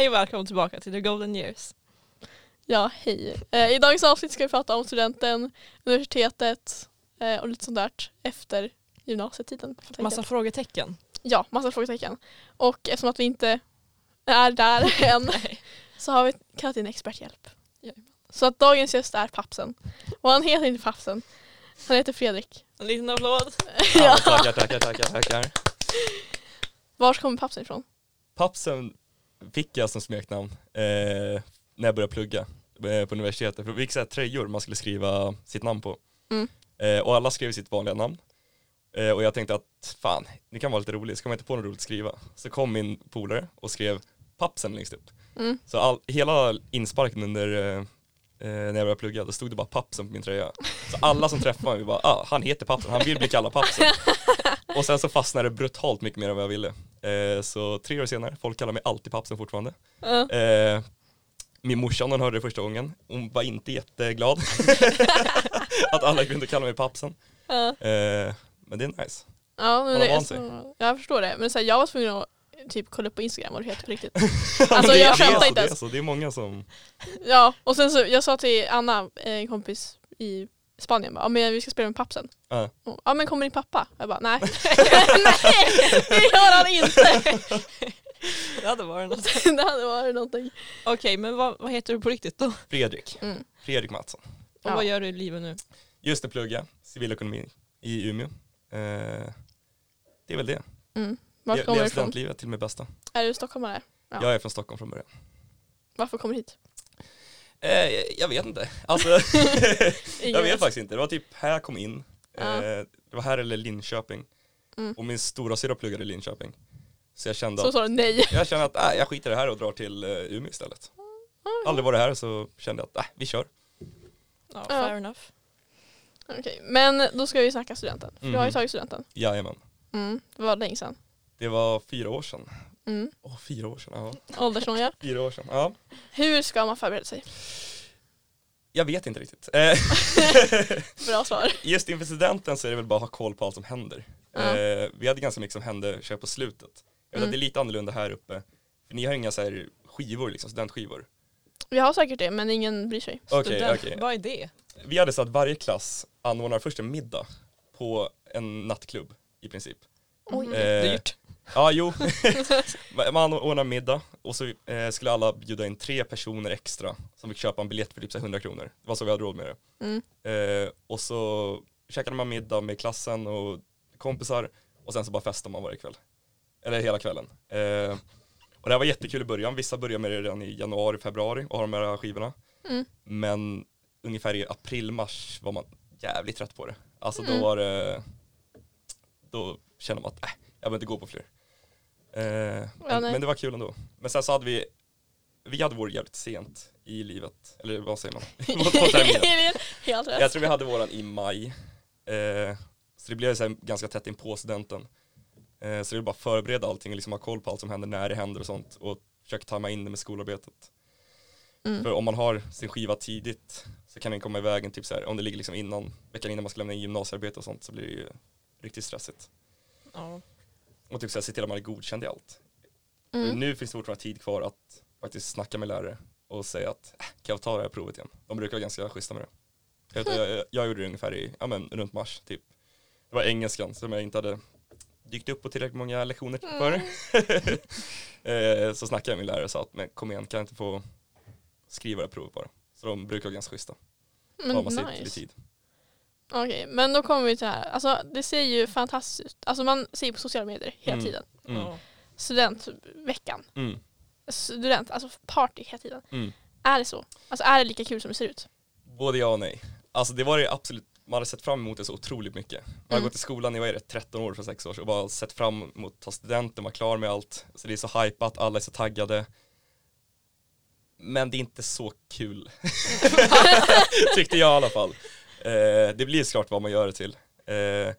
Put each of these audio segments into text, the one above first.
Hej och välkommen tillbaka till The Golden Years. Ja, hej. Eh, I dagens avsnitt ska vi prata om studenten, universitetet eh, och lite sånt där efter gymnasietiden. Massa frågetecken. Ja, massa frågetecken. Och eftersom att vi inte är där än så har vi kallat in experthjälp. Jajamän. Så att dagens gäst är Pappsen. Och han heter inte Pappsen. Han heter Fredrik. En liten applåd. Ja, tackar, tackar, tackar, tackar. Var kommer Pappsen ifrån? Pappsen fick jag som smeknamn eh, när jag började plugga eh, på universitetet. För vi fick så här tröjor man skulle skriva sitt namn på. Mm. Eh, och alla skrev sitt vanliga namn. Eh, och jag tänkte att fan, det kan vara lite roligt, ska man inte på något roligt att skriva? Så kom min polare och skrev Pappsen längst upp. Mm. Så all, hela insparken under eh, eh, när jag började plugga, då stod det bara Pappsen på min tröja. Så alla som träffade mig bara, ah, han heter Pappsen, han vill bli kallad Pappsen. Och sen så fastnade det brutalt mycket mer än vad jag ville. Eh, så tre år senare, folk kallar mig alltid Pappsen fortfarande. Eh, min morsa hon hörde det första gången, hon var inte jätteglad. att alla kunde kalla mig Pappsen. Ja. Eh, men det är nice. Ja, men det, alltså, jag förstår det. Men så här, jag var tvungen att typ kolla upp på Instagram vad du heter på riktigt. Alltså, jag skämtar så, inte det, är ens. så, det är många som, Ja, och sen så jag sa till Anna, en kompis i Spanien, bara, ja, men vi ska spela med pappsen. Ja. Ja men kommer din pappa? Jag bara nej. nej, det gör han inte. Det hade varit något. det hade varit någonting. Okej, men vad, vad heter du på riktigt då? Fredrik, Mm. Fredrik Mattsson. Och Ja. vad gör du i livet nu? Just pluggar jag civilekonomi i Umeå. Eh, det är väl det. Mm. Var Le- kommer du ifrån? studentlivet till mitt bästa. Är du stockholmare? Ja. Jag är från Stockholm från början. Varför kommer du hit? Eh, jag vet inte. Alltså, jag vet faktiskt inte. Det var typ här jag kom in. Ja. Eh, det var här eller Linköping. Mm. Och min stora syra pluggade i Linköping. Så jag kände Så att, sa du nej. jag kände att äh, jag skiter i det här och drar till uh, Umeå istället. Aldrig varit här så kände jag att äh, vi kör. Ja, Ja. fair enough. Okej, men då ska vi snacka studenten. För Du har ju Mhm. tagit studenten. Jajamän. Mm. Det var länge sedan. Det var fyra år sedan. Mm. Åh, fyra år sedan. Ja. Åldersnoja. Fyra år sedan. Ja. Hur ska man förbereda sig? Jag vet inte riktigt. Eh, Bra svar. Just inför studenten så är det väl bara att ha koll på allt som händer. Eh, vi hade ganska mycket som hände kör på slutet. Jag vet Mm. att det är lite annorlunda här uppe. För ni har inga så här skivor, liksom, studentskivor. Vi har säkert det men ingen bryr sig. Student, okej. Vad är det? Vi hade så att varje klass anordnar först en middag på en nattklubb i princip. Oj. Mm. Eh, Dyrt. Ja, jo. Man ordnar middag och så eh, skulle alla bjuda in tre personer extra som fick köpa en biljett för typ så här 100 kronor. Det var så vi hade råd med det. Mm. Eh, och så käkade man middag med klassen och kompisar och sen så bara festade man varje kväll. Eller hela kvällen. Eh, och det här var jättekul i början. Vissa började med det redan i januari, februari och har de här skivorna. Mm. Men ungefär i april, mars var man jävligt trött på det. Alltså då Mm. var det, då kände man att äh, jag behöver inte gå på fler. Eh, men, nej. men det var kul ändå. Men sen så hade vi, vi hade vår jävligt sent i livet, eller vad säger man? på, på terminen. Helt rätt. Jag tror vi hade våran i maj. Eh, så det blev så ganska tätt in på studenten. Eh, så det var bara förbereda allting och liksom ha koll på allt som händer när det händer och sånt. Och försöka tajma in det med skolarbetet. Mm. För om man har sin skiva tidigt så kan den komma i vägen typ så här, om det ligger liksom innan, veckan innan man ska lämna in gymnasiearbete och sånt så blir det ju riktigt stressigt. Ja. Och typ så här, se till att man är godkänd i allt. Mm. Nu finns det fortfarande tid kvar att faktiskt snacka med lärare och säga att äh, kan jag ta det här provet igen? De brukar vara ganska schyssta med det. Jag, vet, jag, jag gjorde det ungefär i, ja men runt mars typ. Det var engelskan som jag inte hade dykt upp på tillräckligt många lektioner för. eh, så snackade jag med min lärare och sa att men kom igen kan jag inte få skriva det här provet bara. Så de brukar vara ganska schyssta. Men har man sitt i nice. tid. Okej, men då kommer vi till det här. Alltså det ser ju fantastiskt ut. Alltså man ser på sociala medier hela Mm. tiden. Mm. Studentveckan. Mm. Student, alltså party hela tiden. Mm. Är det så? Alltså är det lika kul som det ser ut? Både ja och nej. Alltså det var det absolut, man hade sett fram emot det så otroligt mycket. Man har Mm. gått i skolan i, vad är det, 13 år för sex år sedan och bara sett fram emot att ta studenten, vara klar med allt. Så det är så hypat, alla är så taggade. Men det är inte så kul. Tyckte jag i alla fall. Eh, det blir såklart vad man gör det till. Eh,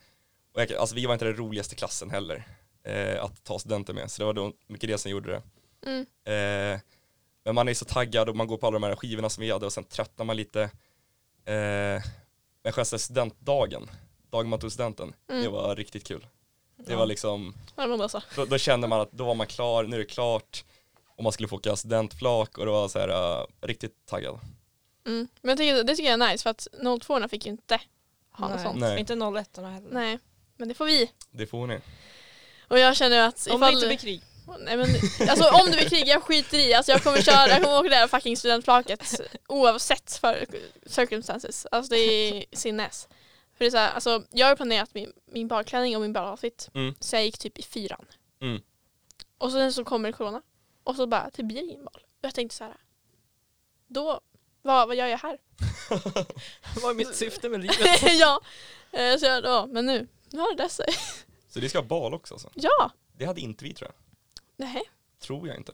och jag, alltså vi var inte den roligaste klassen heller eh, att ta studenten med, så det var då mycket det som gjorde det. Mm. Eh, men man är så taggad och man går på alla de här skivorna som vi hade och sen tröttnar man lite. Eh, men själva studentdagen, dagen man tog studenten, det Mm. var riktigt kul. Det Ja. var liksom, alltså. då, då kände man att då var man klar, nu är det klart. Och man skulle få åka studentflak och det var så här uh, riktigt taggad. Mm. Men jag tycker, det tycker jag är nice för att 02 fick ju inte ha något sånt. Nej. Inte 01 heller. Nej, men det får vi. Det får ni. Och jag känner att Om det inte blir krig. Nej men alltså om det blir krig, jag skiter i. Alltså jag kommer köra, jag kommer åka det där fucking studentflaket oavsett för circumstances. Alltså det är sinnes. För det är så här, alltså jag har planerat min, min balklänning och min baloutfit. Mm. Så jag gick typ i fyran. Mm. Och sen så kommer corona. Och så bara, det blir ingen bal. Och jag tänkte så här. Då, vad, vad gör jag här? Vad är mitt syfte med livet? ja, Eh, så jag, ja, men nu, nu har det sig. Så det ska ha bal också alltså. Ja, Det hade inte vi tror jag. nej. Tror jag inte.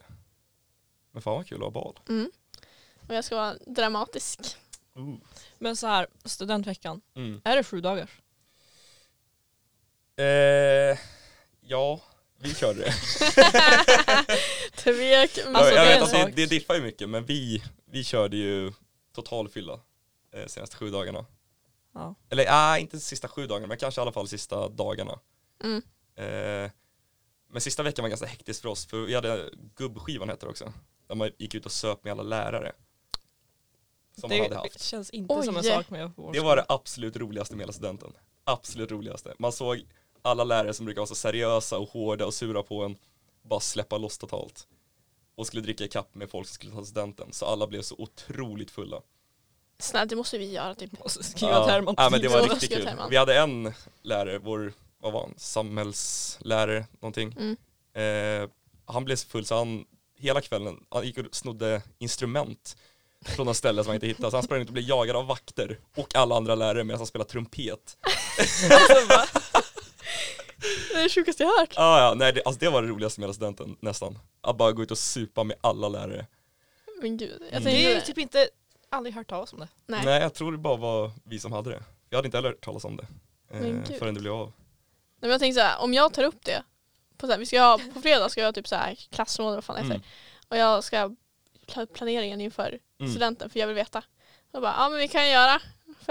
Men fan vad kul att ha bal. Mm. Och jag ska vara dramatisk. Uh. Men så här, studentveckan. Mm. Är det sju dagar? Eh, ja, vi körde det. Tvek. Alltså, jag, jag det är vet att det, det diffar ju mycket men vi, vi körde ju totalfylla eh, senaste sju dagarna. Ja. Eller nej, inte sista sju dagarna men kanske i alla fall sista dagarna. Mm. Eh, men sista veckan var ganska hektisk för oss för vi hade gubbskivan heter det också. Där man gick ut och söp med alla lärare. Som man hade Det haft. känns inte Oj. som en sak med vår Det var det absolut roligaste med hela studenten. Absolut roligaste. Man såg alla lärare som brukar vara så seriösa och hårda och sura på en bara släppa loss totalt. Och skulle dricka kapp med folk som skulle ta studenten. Så alla blev så otroligt fulla. Snälla det måste vi göra typ. Och så skriva term om ja, men det var riktigt kul. Vi hade en lärare, vår, vad var han, samhällslärare någonting. Mm. Eh, han blev så full så han, hela kvällen, han gick och snodde instrument från något ställe som han inte hittade. Så han sprang ut och blev jagad av vakter och alla andra lärare medan han spelade trumpet. Det är det sjukaste jag har hört. Ah, ja, nej, det, alltså det var det roligaste med hela studenten, nästan. Att bara gå ut och supa med alla lärare. Men gud. Jag Mm. Det är tänkte, ju typ inte, aldrig hört talas om det. nej. Nej. jag tror det bara var vi som hade det. Jag hade inte heller hört talas om det. Men Eh, gud. förrän det blev av. Nej, men jag tänkte så här, om jag tar upp det. På, så här, vi ska ha, på fredag ska jag ha typ så här klassråd eller vad fan det heter. Mm. Och jag ska ta upp planeringen inför Mm. studenten för jag vill veta. Och bara, ja men vi kan göra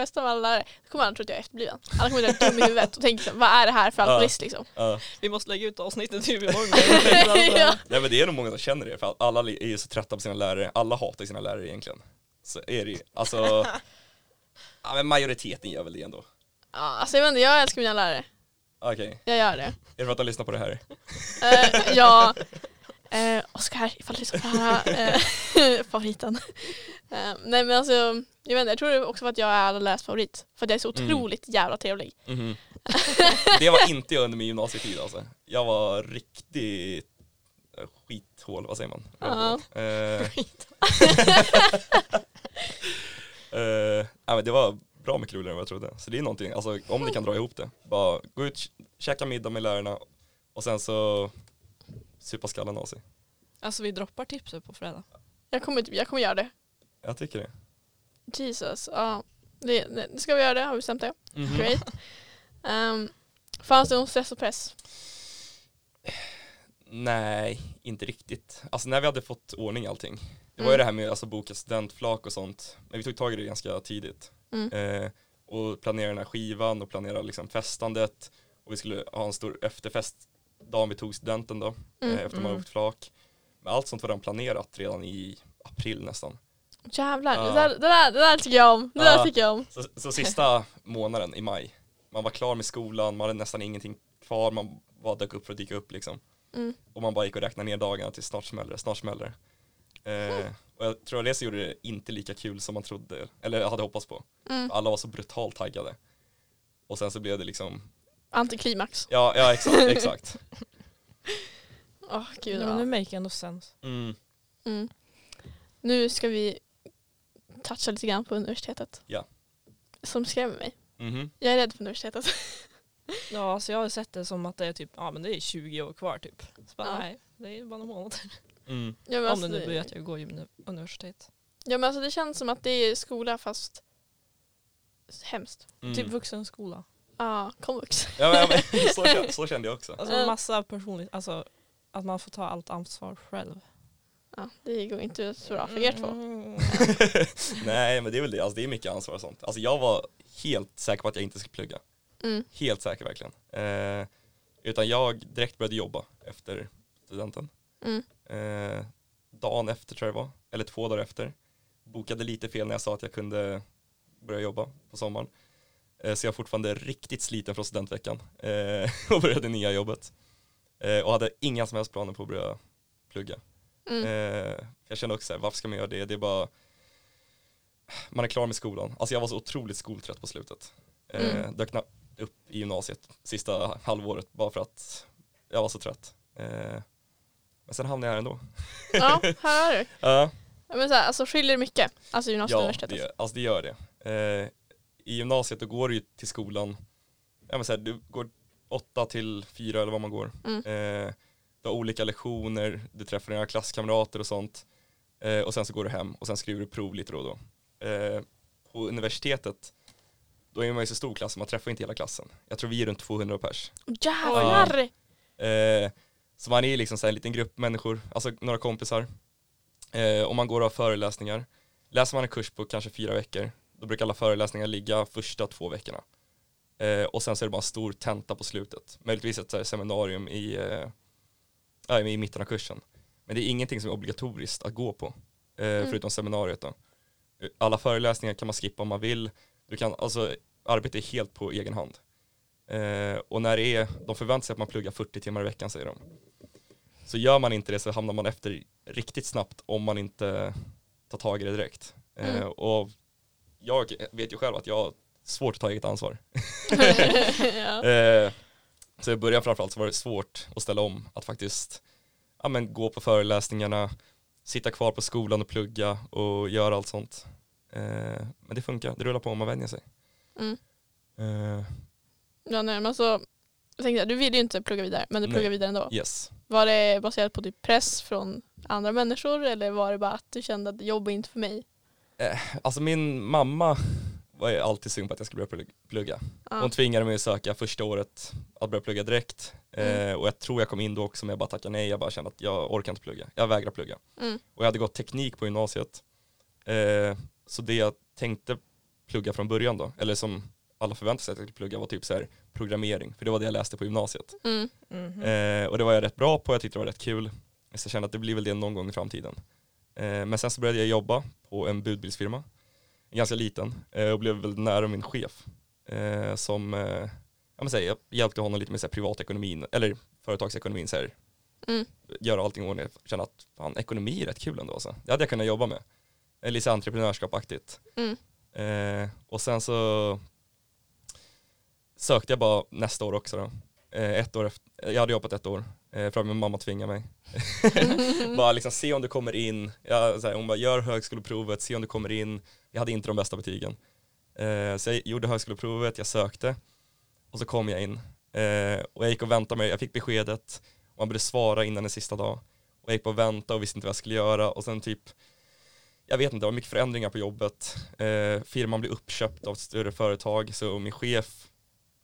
festa med alla lärare. Då kommer alla tro att jag är efterbliven. Alla kommer att vara dum i huvudet och här, vad är det här för alkoholist liksom? Ja. Vi måste lägga ut avsnittet typ imorgon. Ja. Nej men det är nog många som känner det, för alla är ju så trötta på sina lärare. Alla hatar sina lärare egentligen. Så är det ju. Alltså, ja men majoriteten gör väl det ändå. Ja, alltså jag vet inte, jag älskar mina lärare. Okej, Jag gör det. är det för att de lyssnar på det här? Eh, ja, eh, Oskar ifall du lyssnar på det här. eh, favoriten. Eh, nej men alltså, jag vet inte, jag tror också för att jag är alla lärares favorit. För att jag är så Mm. otroligt jävla trevlig. Mhm. Det var inte jag under min gymnasietid alltså. Jag var riktigt eh, skithål, vad säger man? Ja. Eh, eh, men det var bra mycket roligare än vad jag trodde. Så det är någonting, alltså om ni kan dra ihop det. Bara gå ut, käka middag med lärarna och sen så supa skallen av sig. Alltså vi droppar tipset på fredag. Jag kommer, jag kommer göra det. Jag tycker det. Jesus, ja. Det, ska vi göra det, har vi bestämt det. Mhm. Great. Um, fanns det någon stress och press? Nej, inte riktigt. Alltså när vi hade fått ordning i allting. Det var ju Mm. det här med alltså, boka studentflak och sånt. Men vi tog tag i det ganska tidigt. Mm. Eh, och planera den här skivan och planera liksom festandet. Och vi skulle ha en stor efterfest dagen vi tog studenten då. Mm. Eh, efter man Mm. åkt flak. Men allt sånt var redan planerat redan i april nästan. Jävlar, Ja. det, där, det, där, det där tycker jag om. Det där Ja. tycker jag om. Så, så sista månaden i maj. Man var klar med skolan, man hade nästan ingenting kvar. Man bara dök upp för att dyka upp liksom. Mm. Och man bara gick och räknade ner dagarna till snart smäller det, snart smäller eh, Och jag tror att det så gjorde det inte lika kul som man trodde, eller hade hoppats på. Mm. Alla var så brutalt taggade. Och sen så blev det liksom, Antiklimax. ja, ja exakt, exakt. Åh gud. Ja, nu make ändå sense. Mm. Mm. Nu ska vi toucha lite grann på universitetet. Ja. Som skrämmer mig. Mhm. Jag är rädd för universitetet. Ja, alltså jag har sett det som att det är typ, ja men det är 20 år kvar typ. Så bara, Ja. nej, det är bara några månader. Mm. Ja, Om alltså, det nu blir att jag går universitet. ja, men alltså, det känns som att det är skola fast hemskt. Mm. Typ vuxenskola. Ja, komvux. Ja, men, så, kände- så kände jag också. Alltså massa personligt, alltså att man får ta allt ansvar själv. Ja, det går inte så bra för er två. Mm. Nej men det är väl det, alltså det är mycket ansvar och sånt. Alltså jag var helt säker på att jag inte skulle plugga. Mm. Helt säker verkligen. Eh, utan jag direkt började jobba efter studenten. Mm. Eh, dagen efter tror jag det var, eller två dagar efter. Bokade lite fel när jag sa att jag kunde börja jobba på sommaren. Eh, så jag är fortfarande riktigt sliten från studentveckan eh, och började nya jobbet. Eh, och hade inga som helst planer på att börja plugga. Mm. Jag kände också, så här, varför ska man göra det? Det är bara, man är klar med skolan. Alltså jag var så otroligt skoltrött på slutet. Mm. Dök upp i gymnasiet sista halvåret bara för att jag var så trött. Men sen hamnade jag här ändå. Ja, här är du. Ja, Ja, Men så här, alltså skiljer det mycket? Alltså gymnasiet och ja universitetet? det, alltså det gör det. I gymnasiet då går du ju till skolan, ja men så här, du går åtta till fyra eller vad man går. Mm. Eh, du har olika lektioner, du träffar dina klasskamrater och sånt. Eh, och sen så går du hem och sen skriver du prov lite då och då. Eh, på universitetet, då är man ju så stor klass, man träffar inte hela klassen. Jag tror vi är runt 200 pers. Jävlar! Eh, så man är liksom så en liten grupp människor, alltså några kompisar. Eh, och man går och har föreläsningar. Läser man en kurs på kanske fyra veckor, då brukar alla föreläsningar ligga första två veckorna. Eh, och sen så är det bara en stor tenta på slutet. Möjligtvis ett här seminarium i, eh, i mitten av kursen. Men det är ingenting som är obligatoriskt att gå på, eh, förutom seminariet då. Alla föreläsningar kan man skippa om man vill. Du kan, alltså, arbete är helt på egen hand. Eh, och när det är, de förväntar sig att man pluggar 40 timmar i veckan säger de. Så gör man inte det så hamnar man efter riktigt snabbt om man inte tar tag i det direkt. Eh, Mm. och jag vet ju själv att jag har svårt att ta eget ansvar. ja. Eh, så i början framförallt så var det svårt att ställa om, att faktiskt ja, men gå på föreläsningarna, sitta kvar på skolan och plugga och göra allt sånt. Eh, men det funkar, det rullar på om man vänjer sig. Mm. Eh, Ja, nej, men alltså, jag tänkte, du ville ju inte plugga vidare, men du Nej. pluggar vidare ändå. yes. Var det baserat på typ press från andra människor eller var det bara att du kände att jobb är inte för mig? Alltså min mamma var ju alltid sugen på att jag skulle börja plugg- plugga. Ja. Hon tvingade mig att söka första året att börja plugga direkt. Mm. Eh, och jag tror jag kom in då också men jag bara tackade nej. Jag bara kände att jag orkar inte plugga. Jag vägrar plugga. Mm. Och jag hade gått teknik på gymnasiet. Eh, så det jag tänkte plugga från början då, eller som alla förväntade sig att jag skulle plugga var typ så här programmering. För det var det jag läste på gymnasiet. Mm. Mhm. Eh, och det var jag rätt bra på, jag tyckte det var rätt kul. Så jag kände att det blir väl det någon gång i framtiden. Eh, men sen så började jag jobba på en budbilsfirma, ganska liten, eh, och blev väldigt nära min chef. Eh, som, ja men säg, jag hjälpte honom lite med så här, privatekonomin, eller företagsekonomin, så här, Mm. göra allting i ordning. Kände att fan, ekonomi är rätt kul ändå. Så. Det hade jag kunnat jobba med. Lite entreprenörskapaktigt. Mm. Eh, och sen så sökte jag bara nästa år också då. Eh, ett år efter, jag hade jobbat ett år, eh, att min mamma tvingade mig. bara liksom se om du kommer in, jag, så här, hon bara gör högskoleprovet, se om du kommer in. Jag hade inte de bästa betygen. Eh, så jag gjorde högskoleprovet, jag sökte och så kom jag in. Eh, och jag gick och väntade mig, jag fick beskedet och man började svara innan den sista dag. Och jag gick på och väntade och visste inte vad jag skulle göra och sen typ jag vet inte, det var mycket förändringar på jobbet. Eh, firman blev uppköpt av ett större företag så min chef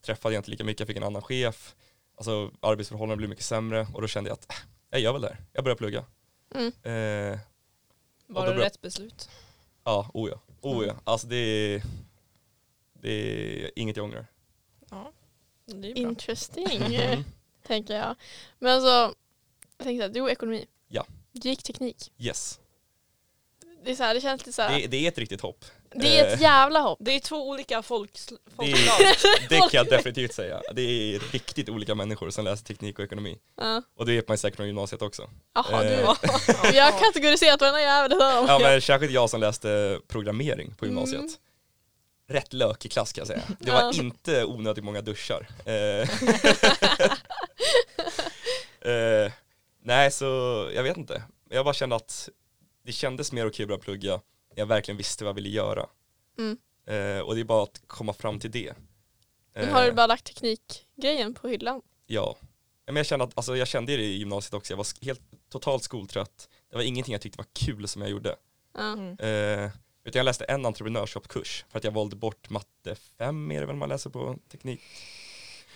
träffade jag inte lika mycket, jag fick en annan chef. Alltså arbetsförhållandena blev mycket sämre och då kände jag att äh, jag gör väl det här. Jag börjar plugga. Mm. Eh, Var det bör- rätt beslut? ja, oh ja. Oh ja. Mm. Alltså det är, det är inget jag ångrar. Ja, det är bra. Interesting, Mm. tänker jag. Men alltså, jag tänkte att du ekonomi. Ja. Du gick teknik. Yes, Det, är så här, det känns lite så här, det, det är ett riktigt hopp. Det är ett eh, jävla hopp. Det är två olika folks, Det, folkslag. det kan jag definitivt säga. Det är riktigt olika människor som läser teknik och ekonomi. Ja. Och det vet man säkert från gymnasiet också. Jaha, du. Eh, Vi har kategoriserat varenda jävel. Ja men särskilt jag som läste programmering på gymnasiet. Mm. Rätt lökig klass kan jag säga. Det var Ja. inte onödigt många duschar. Eh, eh, nej så jag vet inte. Jag bara kände att det kändes mer okej att börja plugga. Jag verkligen visste vad jag ville göra. Mm. Eh, och det är bara att komma fram till det. Eh, har du bara lagt teknikgrejen på hyllan? Ja. Men jag kände, att, alltså, jag kände det i gymnasiet också, jag var helt totalt skoltrött. Det var ingenting jag tyckte var kul som jag gjorde. Mm. Eh, utan jag läste en entreprenörskapskurs för att jag valde bort matte 5 är det väl man läser på teknik.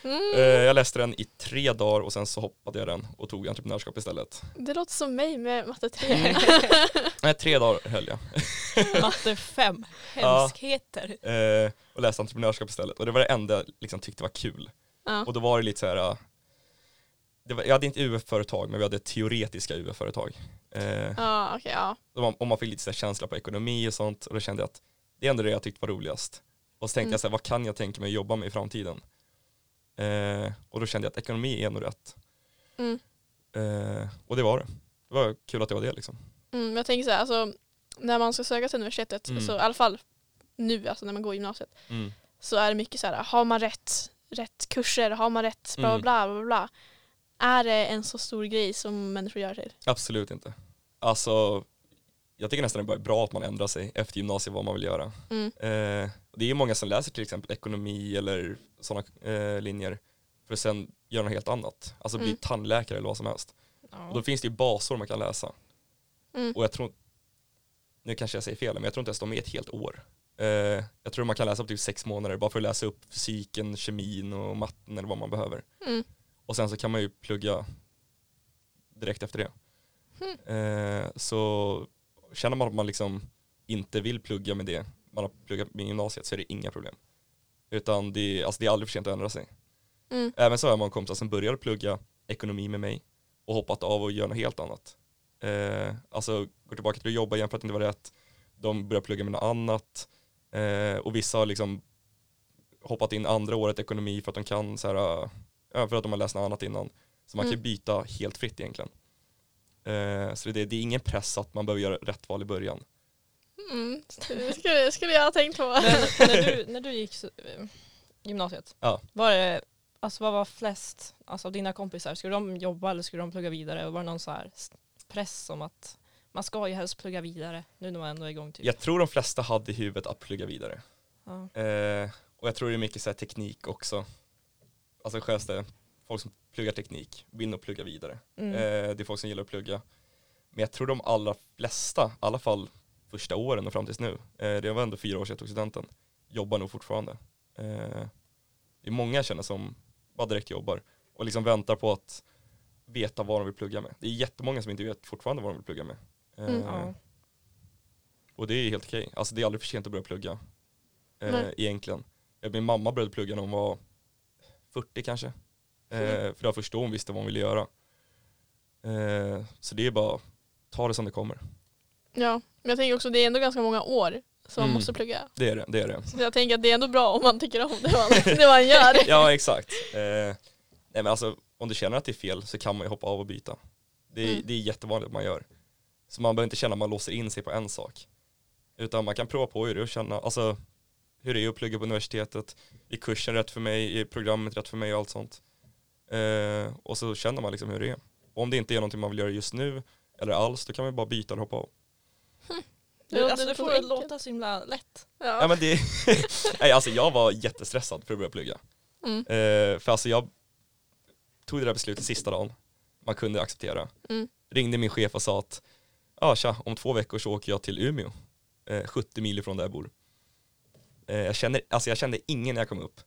Mm. Eh, jag läste den i tre dagar och sen så hoppade jag den och tog entreprenörskap istället. Det låter som mig med matte 3. Nej, tre dagar höll jag. Matte 5, Ja. hemskheter. Eh, och läste entreprenörskap istället. Och det var det enda jag liksom tyckte var kul. ja. Och då var det lite så här. Det var, jag hade inte UF-företag men vi hade teoretiska UF-företag. Eh, ja, okej, ja. och man, och man fick lite så här känsla på ekonomi och sånt och då kände jag att det är ändå det jag tyckte var roligast. Och så tänkte Mm. jag så här, vad kan jag tänka mig att jobba med i framtiden? Eh, och då kände jag att ekonomi är nog rätt. Mm. Eh, och det var det. Det var kul att det var det liksom. Mm, jag tänker så här, alltså, när man ska söka till universitetet, Mm. så i alla fall nu, alltså när man går gymnasiet, så är det mycket så här, har man rätt, rätt kurser, har man rätt bla Mm. bla bla bla. Är det en så stor grej som människor gör till? Absolut inte. Alltså, jag tycker nästan det är bra att man ändrar sig efter gymnasiet vad man vill göra. Mm. Eh, det är många som läser till exempel ekonomi eller sådana eh, linjer för att sen göra något helt annat. Alltså bli Mm. tandläkare eller vad som helst. Ja. Och då finns det ju basår man kan läsa. Mm. Och jag tror, nu kanske jag säger fel, men jag tror inte ens de är ett helt år. Eh, jag tror man kan läsa på typ sex månader bara för att läsa upp fysiken, kemin och matten eller vad man behöver. Mm. Och sen så kan man ju plugga direkt efter det. Eh, så känner man att man liksom inte vill plugga med det man har pluggat med gymnasiet så är det inga problem. Utan det alltså det är aldrig för sent att ändra sig. Mm. Även så har jag många kompisar som började plugga ekonomi med mig och hoppat av och gör något helt annat. Eh, alltså går tillbaka till att jobba igen för att det inte var rätt. De börjar plugga med något annat. Eh, och vissa har liksom hoppat in andra året ekonomi för att de kan så här, ja, för att de har läst något annat innan. Så man kan Mm. byta helt fritt egentligen. Eh, så det, det är ingen press att man behöver göra rätt val i början. Mm. Det skulle, skulle jag ha tänkt på. Men när du, när du gick så- gymnasiet, Ja. var det, alltså vad var flest alltså, av dina kompisar? Skulle de jobba eller skulle de plugga vidare? Var det någon så här press om att man ska ju helst plugga vidare nu när man ändå är igång? Typ? Jag tror de flesta hade i huvudet att plugga vidare. Ja. Eh, och jag tror det är mycket så här teknik också. Alltså skönaste, folk som pluggar teknik vill nog plugga vidare. Mm. Eh, det är folk som gillar att plugga. Men jag tror de allra flesta, i alla fall första åren och fram tills nu, eh, det var ändå fyra år sedan jag tog studenten, jobbar nog fortfarande. Eh, det är många jag känner som bara direkt jobbar och liksom väntar på att veta vad de vill plugga med. Det är jättemånga som inte vet fortfarande vad de vill plugga med. Mm. Ja. Och det är helt okej. Alltså det är aldrig för sent att börja plugga. Eh, Nej. egentligen. Min mamma började plugga när hon var 40 kanske. Eh, Mm. för det var först då hon visste vad hon ville göra. Eh, så det är bara, ta det som det kommer. Ja, men jag tänker också det är ändå ganska många år som man Mm. måste plugga. Det är det. det, är det. Så jag tänker att det är ändå bra om man tycker om det man, det man gör. ja exakt. Eh, nej men alltså om du känner att det är fel så kan man ju hoppa av och byta. Det är, Mm. det är jättevanligt att man gör. Så man behöver inte känna att man låser in sig på en sak. Utan man kan prova på hur det är att känna, alltså hur det är att plugga på universitetet, är kursen rätt för mig, är programmet rätt för mig och allt sånt. Eh, och så känner man liksom hur det är. Och om det inte är någonting man vill göra just nu eller alls, då kan man bara byta eller hoppa av. Det Du, låter alltså, du så får det låta så himla lätt. Ja. Ja men det, nej alltså jag var jättestressad för att börja plugga. Mm. Eh, för alltså jag tog det där beslutet sista dagen, man kunde acceptera. Mm. Ringde min chef och sa att, ja ah, tja, om två veckor så åker jag till Umeå, eh, 70 mil ifrån där jag bor. Eh, jag, kände, alltså jag kände ingen när jag kom upp.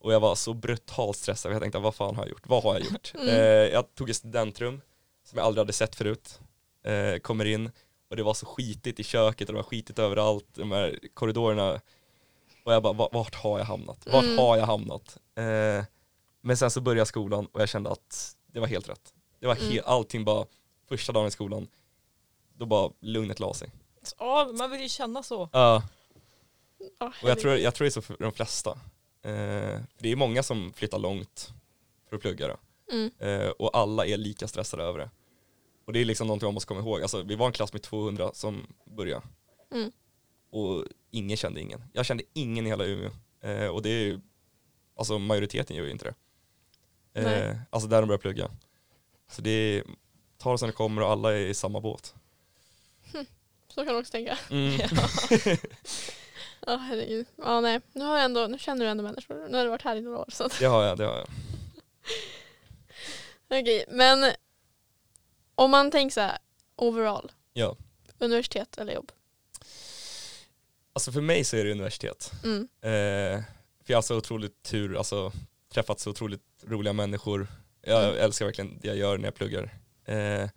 Och jag var så brutalt stressad, jag tänkte vad fan har jag gjort? Vad har jag gjort? Mm. Eh, jag tog ett studentrum som jag aldrig hade sett förut. Eh, kommer in och det var så skitigt i köket och det var skitigt överallt, de här korridorerna. Och jag bara, "Va- vart har jag hamnat? Vart Mm. har jag hamnat? Eh, men sen så började skolan och jag kände att det var helt rätt. Det var Mm. he- allting bara, första dagen i skolan, då bara lugnet la sig. Ja, man vill ju känna så. Ja, Ja, och jag tror, jag tror det är så för de flesta. Eh, det är många som flyttar långt för att plugga då. Mm. Eh, och alla är lika stressade över det. Och det är liksom någonting man måste komma ihåg. Alltså, vi var en klass med 200 som började. Mm. Och ingen kände ingen. Jag kände ingen i hela Umeå. Eh, och det är ju, alltså majoriteten gör ju inte det. Eh, alltså där de börjar plugga. Så det är, ta det som det kommer och alla är i samma båt. Så kan du också tänka. Mm. Ja herregud. Ja nej. Nu, har jag ändå, nu känner du ändå människor. Nu har du varit här i några år. Så. att- Det har jag, det har jag. Okej, men om man tänker så här overall. Ja. Universitet eller jobb. Alltså för mig så är det universitet. Mm. Eh, för jag har så otroligt tur, alltså träffat så otroligt roliga människor. Jag Mm. älskar verkligen det jag gör när jag pluggar. Eh,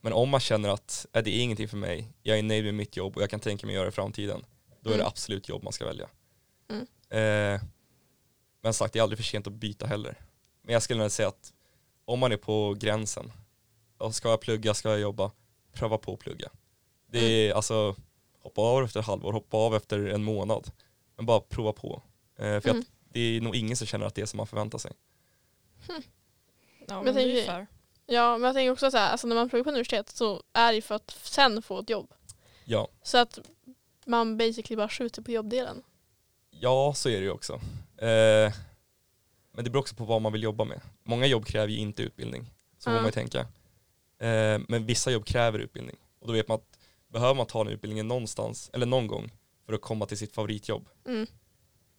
men om man känner att äh, det är ingenting för mig, jag är nöjd med mitt jobb och jag kan tänka mig att göra det i framtiden, då är det Mm. absolut jobb man ska välja. Mm. Eh, men sagt, det är aldrig för sent att byta heller. Men jag skulle nog säga att om man är på gränsen, och ska jag plugga, ska jag jobba, pröva på att plugga. Det är alltså, hoppa av efter ett halvår, hoppa av efter en månad. Men bara prova på. Eh, för Mm. att det är nog ingen som känner att det är som man förväntar sig. Ja, jag men det är ju tänker-. Ja, men jag tänker också så här, alltså när man pluggar på universitet så är det ju för att sen få ett jobb. Ja, Så att man basically bara skjuter på jobbdelen. ja så är det ju också. Eh, men det beror också på vad man vill jobba med. Många jobb kräver ju inte utbildning, så får man ju tänka. Eh, men vissa jobb kräver utbildning. Och då vet man att behöver man ta den utbildningen någonstans, eller någon gång, för att komma till sitt favoritjobb, Mm.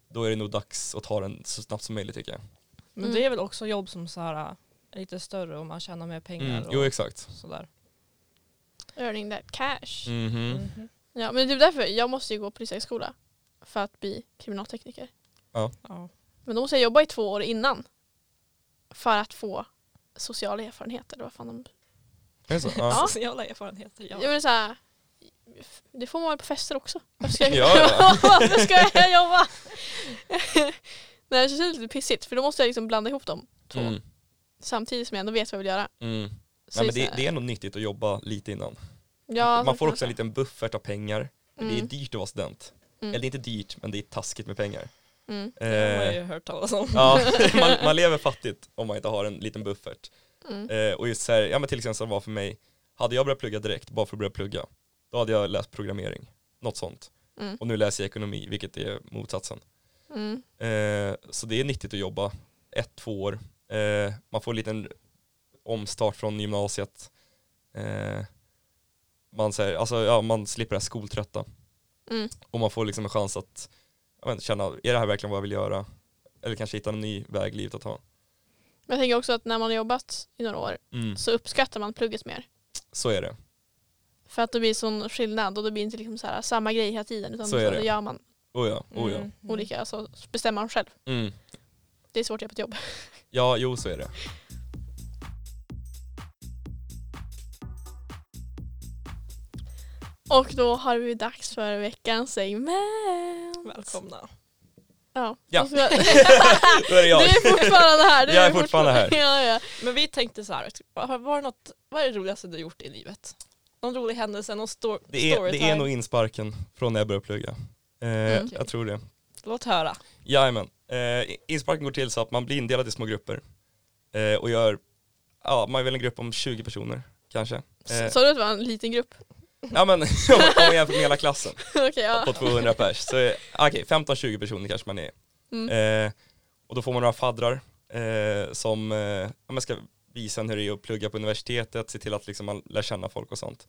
då är det nog dags att ta den så snabbt som möjligt tycker jag. Men Mm. det är väl också jobb som så här, är lite större och man tjänar mer pengar. Mm. och Jo exakt. sådär. Earning that cash. Mhm. Mhm. Ja, men det är därför jag måste ju gå polishögskola för att bli kriminaltekniker. Ja. Men då måste jag jobba i två år innan för att få sociala erfarenheter. Vad fan de... Är så? Ja. Ja. Sociala erfarenheter, ja. Jag menar så här, det får man väl på fester också. Varför ska jag, Ja, ja. Varför ska jag jobba? Nej, det känns lite pissigt för då måste jag liksom blanda ihop dem två Mm. samtidigt som jag ändå vet vad jag vill göra. Mm. Nej, men det, det är nog nyttigt att jobba lite innan. Ja, man får också en liten buffert av pengar. Men Det är Mm. dyrt att vara student. Mm. Eller det är inte dyrt, men det är taskigt med pengar. Mm. Det har man Eh, ju hört talas om. ja, man, man lever fattigt om man inte har en liten buffert. Mm. Eh, och just så här, ja men till exempel som det var för mig, hade jag börjat plugga direkt bara för att börja plugga, då hade jag läst programmering, något sånt. Mm. Och nu läser jag ekonomi, vilket är motsatsen. Mm. Eh, så det är nyttigt att jobba ett, två år. Eh, man får en liten omstart från gymnasiet. Eh, man, säger, alltså, ja, man slipper det här skoltrötta. Mm. Och man får liksom en chans att jag vet, inte, känna, är det här verkligen vad jag vill göra? Eller kanske hitta en ny väg i livet att ta. Men jag tänker också att när man har jobbat i några år Mm. så uppskattar man plugget mer. Så är det. För att det blir sån skillnad och det blir inte liksom så här samma grej hela tiden utan Så är då det. gör man Oh ja, oh ja. Mm. olika, alltså bestämmer man själv. Mm. Det är svårt att göra på ett jobb. Ja, jo så är det. Och då har vi dags för veckans segment. Välkomna. Ja. Ja. Du Då är det jag. är fortfarande här. Du Jag är fortfarande här. Ja, ja. Men vi tänkte så här, har- var något, vad är det roligaste du gjort i livet? Någon rolig händelse, någon sto- Det är, storytime? det är nog insparken från när jag började plugga. Eh, Mm. Jag tror det. Låt höra. Jajamän. Eh, insparken går till så att man blir indelad i små grupper. Eh, och gör, ja man är väl en grupp om 20 personer kanske. Eh, Sa du att det var en liten grupp? ja men om man jämför med hela klassen Okej, ja. på 200 pers. Så eh, okej, 15-20 personer kanske man är. Mm. Eh, och då får man några faddrar eh, som eh, ja, man ska visa en hur det är att plugga på universitetet, se till att liksom man lär känna folk och sånt.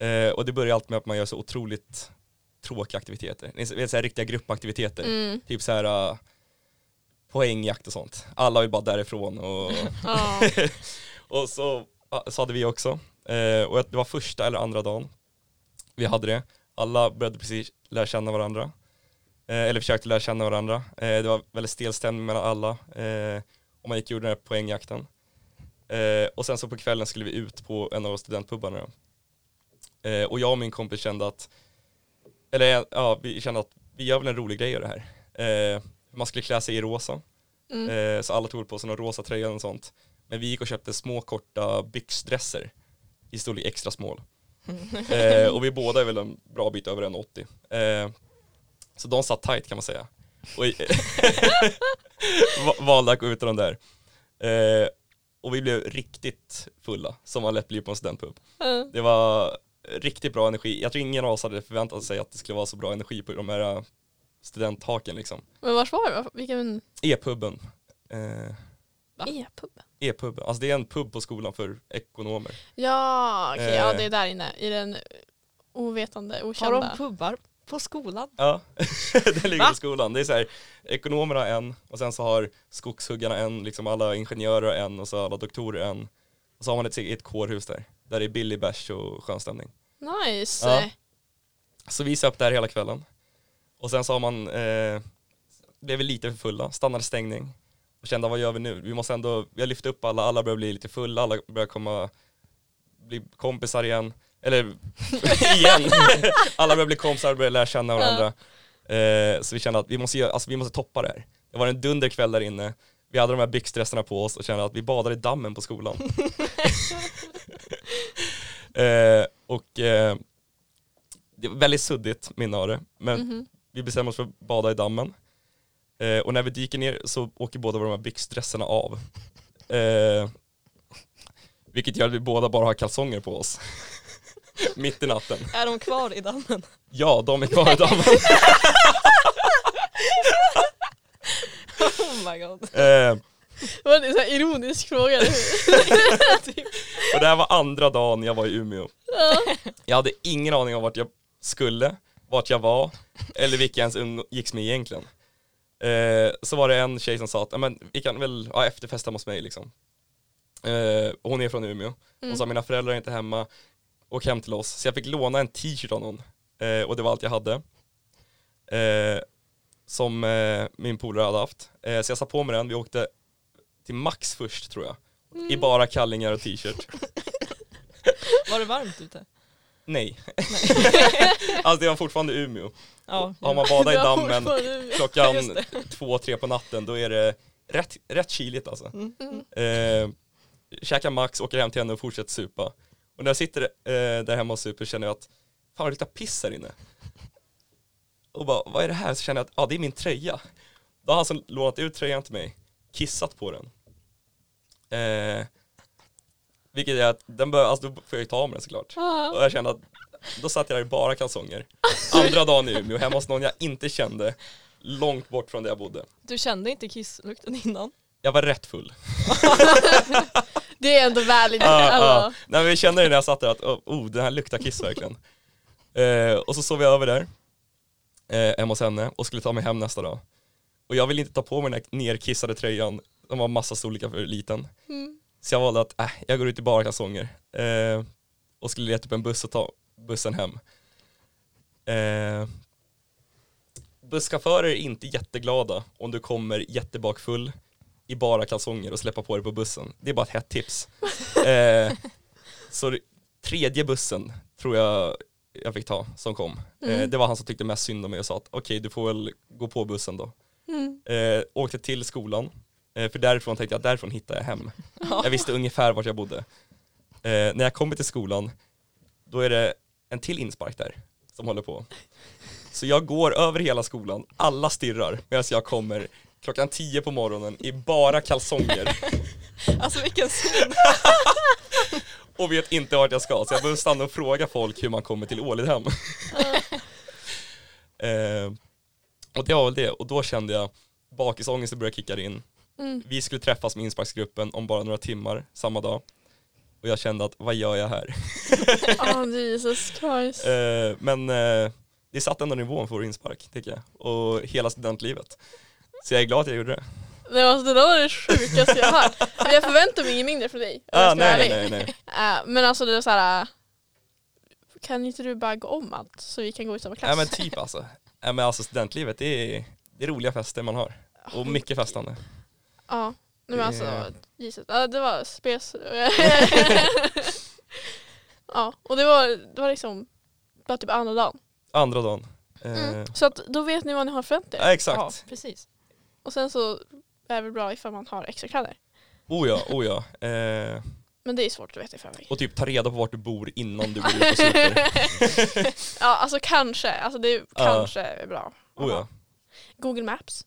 Eh, och det börjar alltid med att man gör så otroligt tråkiga aktiviteter. Det är så- här riktiga gruppaktiviteter. Mm. Typ så här uh, poängjakt och sånt. Alla vill bara därifrån och, och så, så hade vi också. Eh, och det var första eller andra dagen vi hade det. Alla började precis lära känna varandra. Eh, eller försökte lära känna varandra. Eh, det var väldigt stel stämning mellan alla. Eh, och man gick och gjorde den här poängjakten. Eh, och sen så på kvällen skulle vi ut på en av studentpubbarna. Eh, och jag och min kompis kände att, eller ja, vi kände att vi gör väl en rolig grej av det här. Man skulle klä sig i rosa. Mm. Så alla tog på sig någon rosa tröja och sånt. Men vi gick och köpte små korta byxdresser i storlek extra small. Eh, och vi båda är väl en bra bit över en 80. Eh, så de satt tight kan man säga. Och valde att gå ut i de där. Eh, och vi blev riktigt fulla, som man lätt blir på en studentpub. Mm. Det var riktigt bra energi. Jag tror ingen av oss hade förväntat sig att det skulle vara så bra energi på de här eh, studenthaken liksom. Men vars var det? Vilken E-puben. Eh, Va? E-pub? E-puben, alltså det är en pub på skolan för ekonomer. Ja, okej, ja Eh. det är där inne i den ovetande, Har okända. de pubbar på skolan? Ja, det ligger Va? på skolan. Det är så här, ekonomerna en och sen så har skogshuggarna en, liksom alla ingenjörer en och så alla doktorer en. Och så har man ett eget kårhus där, där det är billig bärs och skön stämning. Nice. Ja. Så vi söp där hela kvällen. Och sen så har man, eh, blev vi lite för fulla, stannade stängning. Och kände vad gör vi nu? Vi måste ändå, vi har lyft upp alla, alla börjar bli lite fulla, alla börjar komma, bli kompisar igen. Eller igen, alla börjar bli kompisar, börjar lära känna varandra. Eh, så vi kände att vi måste, göra, alltså, vi måste toppa det här. Det var en dunderkväll där inne, vi hade de här byxdressarna på oss och kände att vi badade i dammen på skolan. eh, och eh, det var väldigt suddigt minne av det, men Mhm. vi bestämmer oss för att bada i dammen. Eh, och när vi dyker ner så åker båda de här byxdresserna av. Eh, vilket gör att vi båda bara har kalsonger på oss. Mitt i natten. Är de kvar i dammen? Ja, de är kvar i dammen. Oh my god. Eh, Det var en sån här ironisk fråga. Typ. och det här var andra dagen jag var i Umeå. ja. Jag hade ingen aning om vart jag skulle, vart jag var eller vilka jag ens umgicks med egentligen. Eh, så var det en tjej som sa att, "Ja, men vi kan väl ha efterfest hemma hos mig liksom. Eh, hon är från Umeå. Hon Mm. sa mina föräldrar är inte hemma, åk hem till oss. Så jag fick låna en t-shirt av någon. Eh, och det var allt jag hade. Eh, som eh, min polare hade haft. Eh, så jag satte på mig den, vi åkte till Max först tror jag. I bara kallingar och t-shirt. Var det varmt ute? Nej. alltså det var fortfarande Umeå. Ja. Har man badat i dammen klockan två, tre på natten då är det rätt, rätt kyligt alltså. Mm. Eh, käkar Max, åker hem till henne och fortsätter supa. Och när jag sitter eh, där hemma och super känner jag att fan det luktar piss här inne. Och bara, vad är det här? Så känner jag att, ja det är min tröja. Då har han som lånat ut tröjan till mig, kissat på den. Eh, vilket är att, den bör, alltså då får jag ju ta av mig den såklart. Och Ja. jag kände att, då satt jag där i bara kalsonger. Andra dagen i Umeå, hemma hos någon jag inte kände, långt bort från där jag bodde. Du kände inte kisslukten innan? Jag var rätt full. Det är ändå. Ah, ah. Alltså. Nej, men vi kände det när jag satt där att oh, oh den här luktar kiss verkligen. Eh, och så sov vi över där, eh, hemma hos henne och skulle ta mig hem nästa dag. Och jag ville inte ta på mig den här nerkissade tröjan, den var massa storlekar för liten. Mm. Så jag valde att, äh, jag går ut i bara kalsonger. Eh, och skulle leta upp en buss och ta bussen hem. Eh, busschaufförer är inte jätteglada om du kommer jättebakfull i bara kalsonger och släppa på dig på bussen. Det är bara ett hett tips. Eh, så tredje bussen tror jag jag fick ta som kom. Eh, Mm. det var han som tyckte mest synd om mig och sa att okej du får väl gå på bussen då. Mm. Eh, åkte till skolan, eh, för därifrån tänkte jag därifrån hittar jag hem. Jag visste ungefär vart jag bodde. Eh, när jag kommer till skolan, då är det en till inspark där som håller på. Så jag går över hela skolan, alla stirrar medan jag kommer klockan 10 på morgonen i bara kalsonger Alltså vilken syn. och vet inte vart jag ska. Så jag behöver stanna och fråga folk hur man kommer till Ålidhem. eh, och det var väl det, och då kände jag bakisångesten började kicka in. Mm. Vi skulle träffas med insparksgruppen om bara några timmar samma dag. Och jag kände att vad gör jag här? Oh, Jesus Christ. Eh, men eh, det satt ändå nivån för vår inspark tycker jag. Och hela studentlivet. Så jag är glad att jag gjorde det. Nej, alltså, det där var det sjukaste jag har hört. Jag förväntar mig inget mindre från dig. Ah, nej, nej, ärlig. nej, Eh, nej. men alltså det är så här. eh, Kan inte du bara gå om allt så vi kan gå i samma klass? Nej men typ alltså. Nej men alltså studentlivet det är, det är roliga fester man har. Och mycket festande. Ja, men Det alltså är- Jesus. Ja, det var spes. ja, och det var, det var liksom bara typ andra dagen. Andra dagen. Eh, Mm. Så att då vet ni vad ni har förväntat er. ja, exakt. Ja, precis. Och sen så är det väl bra ifall man har extra kläder. Oh ja, oh ja. Eh, Men det är svårt att veta i förväg. och typ ta reda på vart du bor innan du går ut och super. ja, alltså kanske. Alltså det kanske är bra. Oh ja. Google Maps.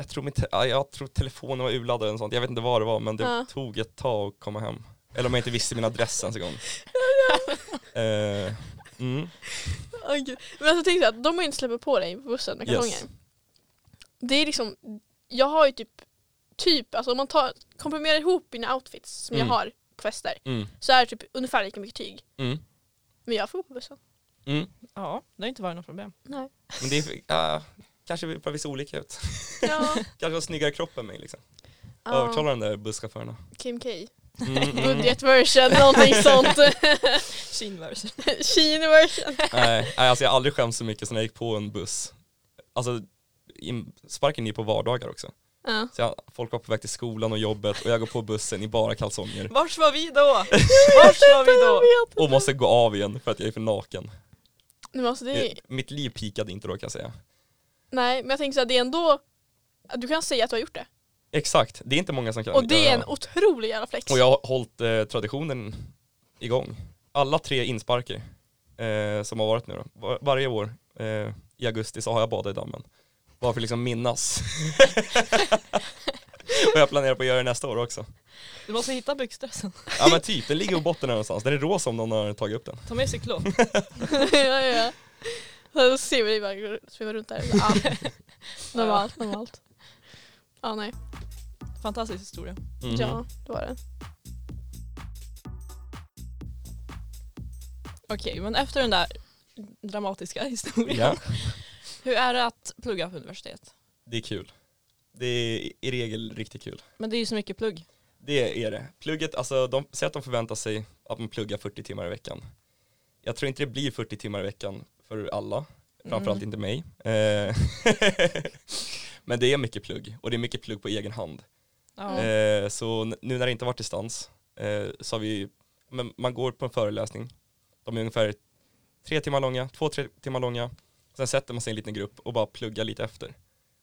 Jag tror, min te- ja, jag tror telefonen var urladdad eller sånt. Jag vet inte vad det var men det Ja. tog ett tag att komma hem. Eller om jag inte visste min adress ens en gång. eh, mm. Gud. Men alltså tänk dig att de har inte släppt på dig på bussen med Yes. kalsonger. Det är liksom, jag har ju typ, typ, alltså om man tar, komprimerar ihop mina outfits som Mm. jag har på fester Mm. så är det typ ungefär lika mycket tyg. Mm. Men jag får gå på bussen. Mm. Ja, det har inte varit något problem. Nej. Men det är, ja, kanske vi- att vi ser olika ut. Ja. Kanske har snyggare kropp än mig liksom. ja. Övertala de där busschaufförerna. Kim K. Mm, mm. Budgetversion, någonting sånt. Kinversion. Nej, nej, alltså jag har aldrig skämt så mycket som när jag gick på en buss. Alltså sparken är på vardagar också. Ja. Så jag, folk var på väg till skolan och jobbet och jag går på bussen i bara kalsonger Vars var vi då? Vars var vi då? och måste gå av igen för att jag är för naken. Men alltså det är, Mitt liv pikade inte då kan jag säga. Nej men jag tänker så här, det är ändå, du kan säga att du har gjort det. Exakt, det är inte många som kan Och det är en otrolig jävla flex. Och jag har hållit eh, traditionen igång. Alla tre insparker eh, som har varit nu då. Var, varje år eh, i augusti så har jag badat i dammen. Bara för att liksom minnas. och jag planerar på att göra det nästa år också. Du måste hitta byxdressen. Ja men typ, den ligger på botten där någonstans. Den är rosa om någon har tagit upp den. Ta med cyklon. ja, ja, ja. Så ser vi bara sväva runt där. Ja. normalt, normalt. Ja, nej. Fantastisk historia. Mhm. Ja, det var det. Okej, men efter den där dramatiska historien. Ja, Hur är det att plugga på universitet? det är kul. Det är i regel riktigt kul. Men det är ju så mycket plugg. Det är det. Plugget, alltså de säger att de förväntar sig att man pluggar 40 timmar i veckan. Jag tror inte det blir 40 timmar i veckan för alla, framförallt Mm. inte mig. Eh, Men det är mycket plugg och det är mycket plugg på egen hand. Ja. Eh, Så nu när det inte varit distans eh, så har vi, men man går på en föreläsning, de är ungefär tre timmar långa, två, tre timmar långa. Sen sätter man sig i en liten grupp och bara pluggar lite efter.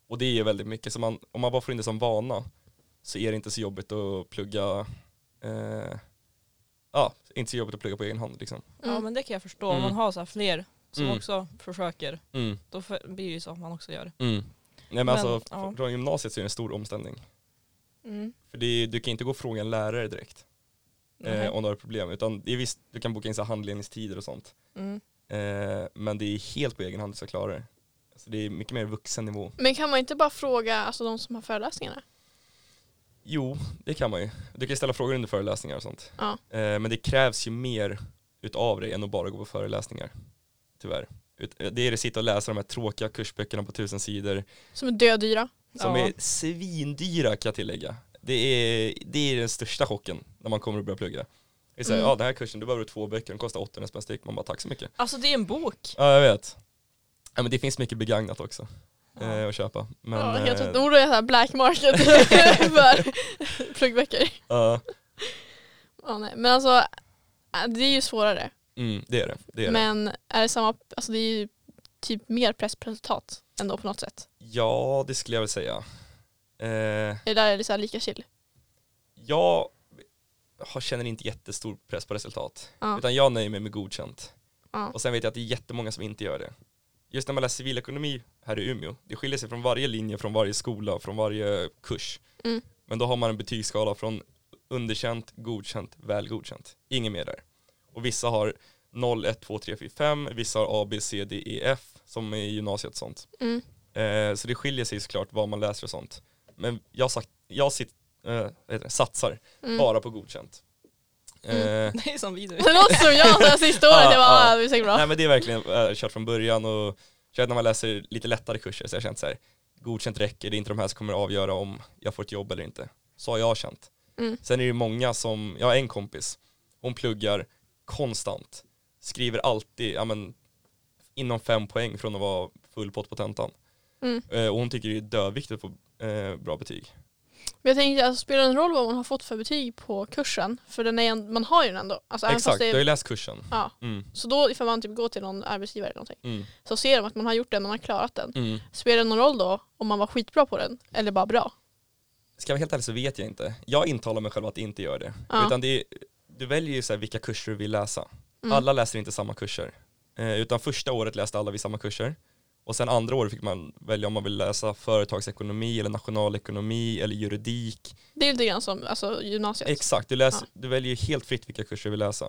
Och det är väldigt mycket, så man, om man bara får in det som vana så är det inte så jobbigt att plugga, ja, inte så jobbigt att plugga på egen hand liksom. ja Mm. men det kan jag förstå. Om Mm. man har så här fler som Mm. också försöker, Mm, då blir det ju så att man också gör. mm. Nej men, Men, alltså, ja. från gymnasiet så är det en stor omställning. Mm. För det är, du kan inte gå och fråga en lärare direkt eh, om du har problem, utan det är visst, du kan boka in så handledningstider och sånt. Mm. Eh, men det är helt på egen hand du ska klara det. Alltså det är mycket mer vuxennivå. Men kan man inte bara fråga alltså, de som har föreläsningarna? Jo, det kan man ju. Du kan ställa frågor under föreläsningar och sånt. Ja. Eh, men det krävs ju mer utav dig än att bara gå på föreläsningar. Tyvärr. Eh, Det är att sitta och läsa de här tråkiga kursböckerna på tusen sidor Som är dödyra. som Ja. är svindyra kan jag tillägga. Det är, det är den största chocken när man kommer och börjar plugga. Det är så här, Mm. ja den här kursen, du behöver två böcker, den kostar 800 spänn styck. Man bara tack så mycket. Alltså det är en bok. Ja jag vet. Ja, men det finns mycket begagnat också eh, Ja. att köpa. Men, ja, helt eh, rätt. Göra så här black market för pluggböcker. ja, Ja, nej. Men alltså, äh, det är ju svårare. Mm, det är det. det, är det. Men är det samma, alltså det är ju typ mer press på resultat ändå på något sätt. Ja, det skulle jag väl säga. Eh, där är det så här lika chill. jag känner inte jättestor press på resultat. Ja. Utan jag nöjer mig med godkänt. Ja. Och sen vet jag att det är jättemånga som inte gör det. Just när man läser civilekonomi här i Umeå, det skiljer sig från varje linje, från varje skola, från varje kurs. Mm. Men då har man en betygsskala från underkänt, godkänt, väl godkänt. Inget mer där. Och vissa har 0, 1, 2, 3, 4, 5, vissa har A, B, C, D, E, F som är i gymnasiet och sånt. Mm. Eh, så det skiljer sig såklart vad man läser och sånt. Men jag, sagt, jag sitt, eh, det, satsar Mm. bara på godkänt. Eh, Det är som vi nu. Det låter som jag så här sista året, Ja, jag bara, ah, det är säkert bra. Nej men det är verkligen äh, kört från början och kört när man läser lite lättare kurser så jag har känt så här, godkänt räcker, det är inte de här som kommer avgöra om jag får ett jobb eller inte. Så har jag känt. Mm. Sen är det ju många som, jag har en kompis, hon pluggar konstant, skriver alltid, ja men inom fem poäng från att vara full pott på tentan. Mm. Eh, och hon tycker det är döviktigt att få eh, bra betyg. Men jag tänkte, alltså, spelar det en roll vad man har fått för betyg på kursen? För den är, man har ju den ändå. Alltså, Exakt, det du har ju är, läst kursen. ja. Mm, Så då ifall man typ går till någon arbetsgivare eller någonting mm, så ser de att man har gjort den man har klarat den. mm. Spelar det någon roll då om man var skitbra på den eller bara bra? Ska jag vara helt ärlig så vet jag inte. Jag intalar mig själv att inte gör det. Ja. Utan det är, du väljer ju så vilka kurser du vill läsa. Mm. Alla läser inte samma kurser. Eh, utan första året läste alla vi samma kurser. Och sen andra året fick man välja om man vill läsa företagsekonomi eller nationalekonomi eller juridik. Det är lite grann som alltså, gymnasiet. Exakt, du, läser, Ja. du väljer ju helt fritt vilka kurser du vill läsa.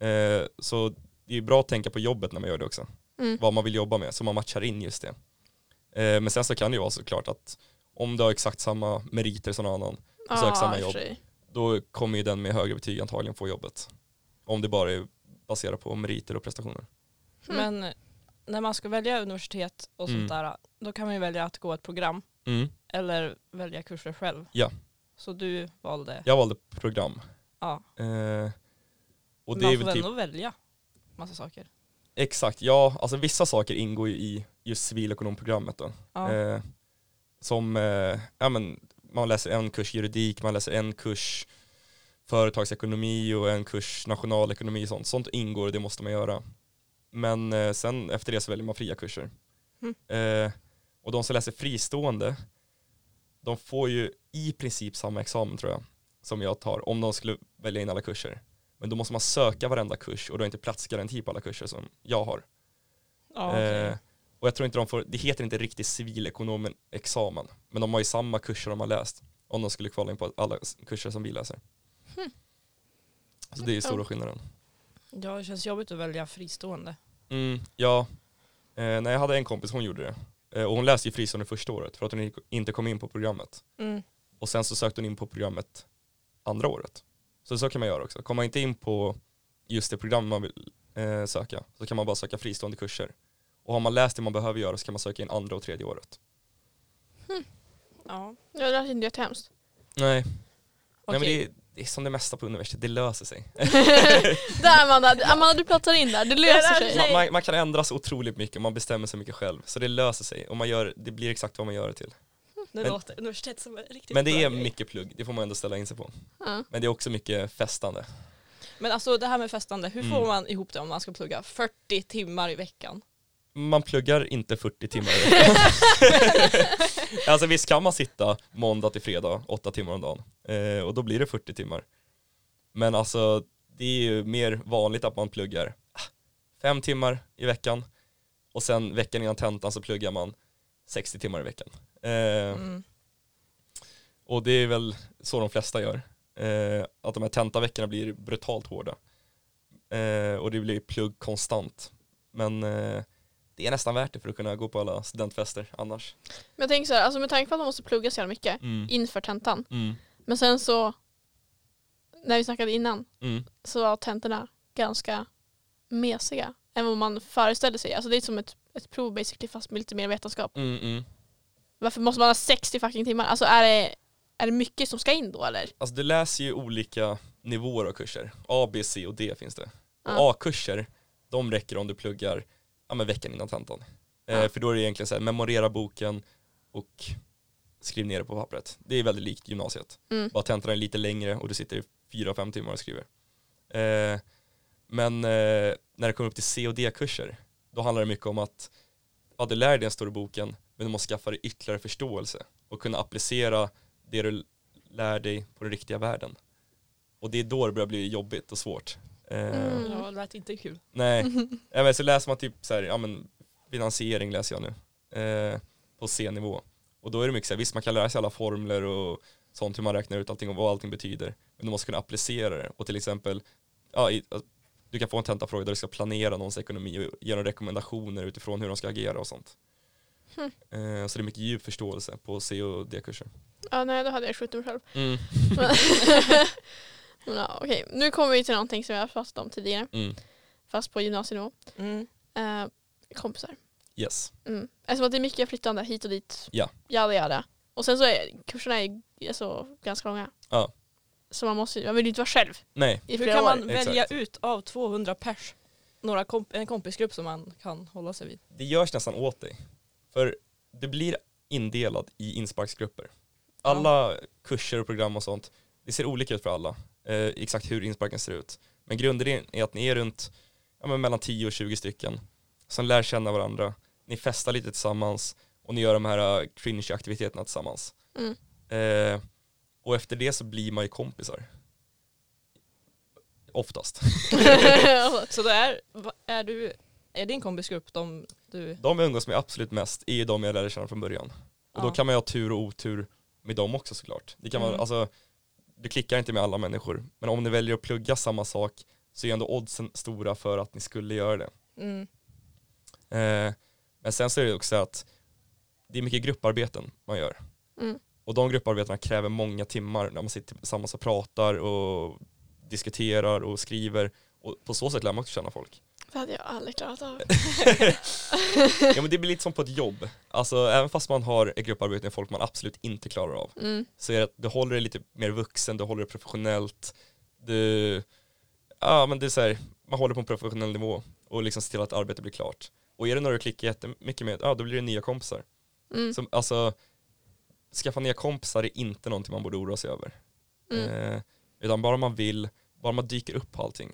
Eh, så det är bra att tänka på jobbet när man gör det också. Mm. Vad man vill jobba med, så man matchar in just det. Eh, men sen så kan det ju vara såklart att om du har exakt samma meriter som någon annan, Ja, sök samma i och jobb. sig. Då kommer ju den med högre betyg antagligen få jobbet. Om det bara är baserat på meriter och prestationer. Mm. Men när man ska välja universitet och sånt Mm. där, då kan man ju välja att gå ett program Mm. eller välja kurser själv. Ja. Så du valde, Jag valde program. ja. Eh, och det man är får väl väl typ, ändå välja massa saker. exakt, ja, alltså vissa saker ingår ju i just civilekonomprogrammet då. Ja. Eh, som, eh, ja men man läser en kurs juridik, man läser en kurs företagsekonomi och en kurs nationalekonomi och sånt. Sånt ingår och det måste man göra. Men eh, sen efter det så väljer man fria kurser. Mm. Eh, och de som läser fristående, de får ju i princip samma examen tror jag, som jag tar, om de skulle välja in alla kurser. Men då måste man söka varenda kurs och då är inte platsgaranti på alla kurser som jag har. Ja, okej. Eh, och jag tror inte de får, det heter inte riktigt civilekonomen-examen, men de har ju samma kurser de har läst, om de skulle kvala in på alla kurser som vi läser. Hmm. Så det är ju stora skillnaden. ja, det känns jobbigt att välja fristående. Mm, ja, eh, när jag hade en kompis, hon gjorde det. Eh, och hon läste ju fristående första året för att hon inte kom in på programmet. Mm. Och sen så sökte hon in på programmet andra året. Så så kan man göra också. Kommer man inte in på just det program man vill eh, söka så kan man bara söka fristående kurser. Och har man läst det man behöver göra så kan man söka in andra och tredje året. Ja, Ja, det lät inte jättehemskt. Nej, okej. Nej men det är, det är som det mesta på universitet, det löser sig. Där Amanda, Amanda du plattar in där, det löser sig. Man, man, man kan ändra så otroligt mycket, man bestämmer sig mycket själv. Så det löser sig och man gör, det blir exakt vad man gör det till. Det men- låter universitet som en riktigt Men det är mycket plugg, det får man ändå ställa in sig på. Ja. Men det är också mycket festande. Men alltså det här med festande, hur får Mm. man ihop det om man ska plugga 40 timmar i veckan? Man pluggar inte 40 timmar i veckan. alltså visst kan man sitta måndag till fredag, 8 timmar om dagen. Eh, och då blir det 40 timmar. Men alltså det är ju mer vanligt att man pluggar 5 timmar i veckan. Och sen veckan innan tentan så pluggar man 60 timmar i veckan. Eh, Mm. Och det är väl så de flesta gör. Eh, att de här tentaveckorna blir brutalt hårda. Eh, och det blir plugg konstant. Men eh, det är nästan värt det för att kunna gå på alla studentfester annars. Men jag tänker så här, alltså med tanke på att man måste plugga så jävla mycket Mm. inför tentan. Mm. Men sen så, när vi snackade innan, Mm. så var tentorna ganska mesiga än vad man föreställde sig. Alltså det är som ett, ett prov basically fast med lite mer vetenskap. Mm, mm. Varför måste man ha 60 fucking timmar? Alltså är det, är det mycket som ska in då eller? Alltså du läser ju olika nivåer av kurser. A, B, C och D finns det. Ja. A-kurser, de räcker om du pluggar ja, men veckan innan tentan. Eh, Ja. För då är det egentligen så här, memorera boken och skriv ner det på pappret. Det är väldigt likt gymnasiet. Mm. Bara tentorna är lite längre och du sitter i fyra, fem timmar och skriver. Eh, men eh, när det kommer upp till C och D-kurser, då handlar det mycket om att ja, du lär dig den stora boken, men du måste skaffa dig ytterligare förståelse och kunna applicera det du lär dig på den riktiga världen. Och det är då det börjar bli jobbigt och svårt. Eh, Mm. Ja, det lät inte kul. Nej, ja, men så läser man typ så här, ja men finansiering läser jag nu eh, på C-nivå. Och då är det mycket så här, visst man kan lära sig alla formler och sånt hur man räknar ut allting och vad allting betyder. Men du måste kunna applicera det och till exempel, ja, i, du kan få en tentafråga där du ska planera någons ekonomi och ge dem rekommendationer utifrån hur de ska agera och sånt. Eh, så det är mycket djup förståelse på C och D-kurser. Ja nej då hade jag skjutit mig själv. Mm. ja, Okej, nu kommer vi till någonting som jag har pratat om tidigare. Mm. Fast på gymnasienivå. Mm. Eh, kompisar. Yes. Mm. Eftersom att det är mycket flyttande hit och dit. Ja. Jada jada. Och sen så är kurserna är, alltså, ganska långa. Ja. Så man måste man vill ju inte vara själv Hur i flera kan år. man välja Exakt. ut av 200 pers några komp- en kompisgrupp som man kan hålla sig vid? det görs nästan åt dig. För du blir indelad i insparksgrupper. Alla kurser och program och sånt, det ser olika ut för alla. Eh, exakt hur insparken ser ut. Men grunden är att ni är runt ja, men mellan 10 och 20 stycken som lär känna varandra. Ni festar lite tillsammans och ni gör de här uh, cringe-aktiviteterna tillsammans. Mm. Eh, och efter det så blir man ju kompisar. Oftast. Så det är, är du, är din kompisgrupp de du, De jag umgås med absolut mest är ju de jag lärde känna från början. Och då Ja. kan man ju ha tur och otur med dem också såklart. Det kan Mm. vara, alltså, du klickar inte med alla människor, men om ni väljer att plugga samma sak så är ändå oddsen stora för att ni skulle göra det. mm, Eh, men sen så är det också att det är mycket grupparbeten man gör. Mm. Och de grupparbetena kräver många timmar när man sitter tillsammans och pratar och diskuterar och skriver. Och på så sätt lär man också känna folk. Det hade jag aldrig klarat av. Ja men det blir lite som på ett jobb. Alltså även fast man har ett grupparbete med folk man absolut inte klarar av Mm. så är det att du håller dig lite mer vuxen, du håller dig professionellt. Du, ja men det är så här, man håller på en professionell nivå och liksom ser till att arbetet blir klart. Och är det några du klickar jättemycket med, ja då blir det nya kompisar. Mm. Som, alltså, skaffa nya kompisar är inte någonting man borde oroa sig över. Mm. Eh, utan bara man vill, bara man dyker upp på allting.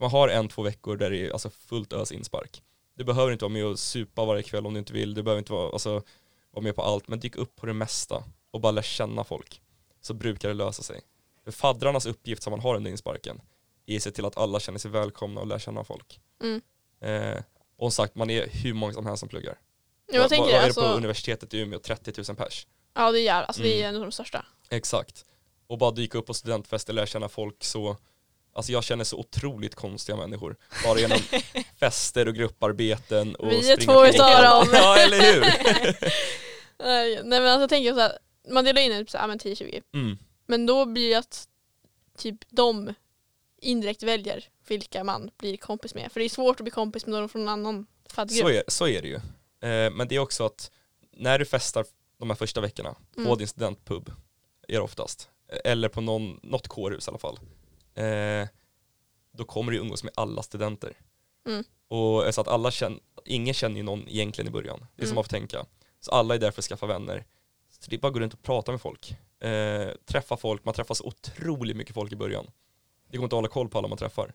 Man har en, två veckor där det är alltså fullt ös inspark. Du behöver inte vara med och supa varje kväll om du inte vill, du behöver inte vara, alltså, vara med på allt, men dyk upp på det mesta och bara lär känna folk. Så brukar det lösa sig. För faddrarnas uppgift som man har under insparken är att se till att alla känner sig välkomna och lär känna folk. Mm. Eh, och sagt, man är hur många som helst som pluggar. Jag Vad- vad är det på alltså, universitetet i Umeå? 30 000 pers. ja det är, alltså, det är Mm. en av de största. Exakt. Och bara dyka upp på studentfester, lära känna folk så Alltså jag känner så otroligt konstiga människor. Bara genom fester och grupparbeten och Vi är två på- utav dem. Ja eller hur? Nej men alltså jag tänker så här, man delar in typ så här, men 10-20. Mm. Men då blir det att typ de indirekt väljer vilka man blir kompis med. För det är svårt att bli kompis med någon från en annan faddgrupp. Så, är, så är det ju. Eh, men det är också att när du festar de här första veckorna på Mm. din studentpub, är det oftast, eller på någon, något kårhus i alla fall, eh, då kommer du umgås med alla studenter. Mm. Och så att alla känner, ingen känner ju någon egentligen i början. Det är som Mm. man får tänka. Så alla är där för att skaffa vänner. Så det är bara att gå runt och prata med folk. Eh, träffa folk, man träffar så otroligt mycket folk i början. Det går inte att hålla koll på alla man träffar.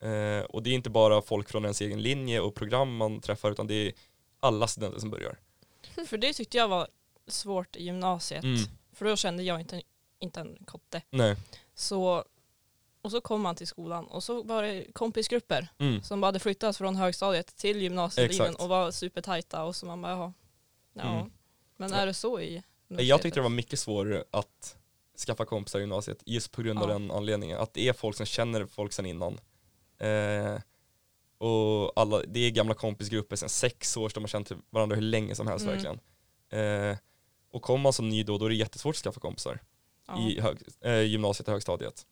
Eh, och det är inte bara folk från ens egen linje och program man träffar utan det är alla studenter som börjar. För det tyckte jag var svårt i gymnasiet. Mm. För då kände jag inte, inte en kotte. Nej. Så, och så kom man till skolan och så var det kompisgrupper Mm. som bara hade flyttats från högstadiet till gymnasietiden Exakt. och var supertajta och så man bara jaha. Ja. Mm. Men är det så i Jag tyckte det var mycket svårare att skaffa kompisar i gymnasiet just på grund av Ja. den anledningen. Att det är folk som känner folk sedan innan. Eh, och alla, det är gamla kompisgrupper sedan sex år, de har känt varandra hur länge som helst Mm. verkligen. Eh, och kommer man som ny då, då är det jättesvårt att skaffa kompisar Ja. i hög, eh, gymnasiet och högstadiet.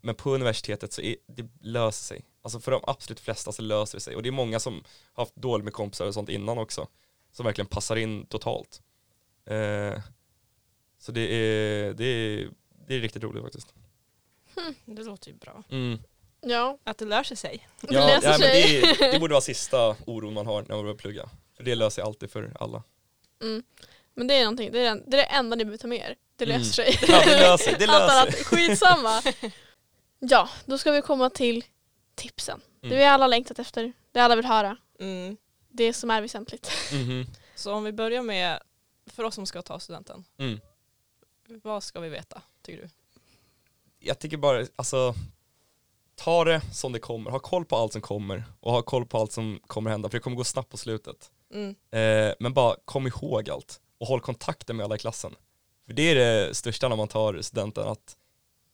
Men på universitetet så är, det löser sig. Alltså för de absolut flesta så löser det sig. Och det är många som har haft dåligt med kompisar och sånt innan också. Som verkligen passar in totalt. Eh, så det är, det, är, det är riktigt roligt faktiskt. Det låter ju bra. Mm. Ja, Att det lär sig sig. det Ja, löser ja, men sig. det, det borde vara sista oron man har när man börjar plugga. För det löser sig alltid för alla. Mm. Men det är någonting, det är, det, enda ni behöver ta med er. Det Mm. löser sig. Ja, det löser, det Allt löser. annat, skitsamma. ja, då ska vi komma till tipsen. Det Mm. vi alla längtat efter, det alla vill höra. Mm. Det som är väsentligt. Mhm. Så om vi börjar med, för oss som ska ta studenten, Mm. vad ska vi veta tycker du? jag tycker bara, alltså ta det som det kommer, ha koll på allt som kommer och ha koll på allt som kommer hända för det kommer gå snabbt på slutet. Mm. Eh, men bara kom ihåg allt och håll kontakten med alla i klassen. För det är det största när man tar studenten, att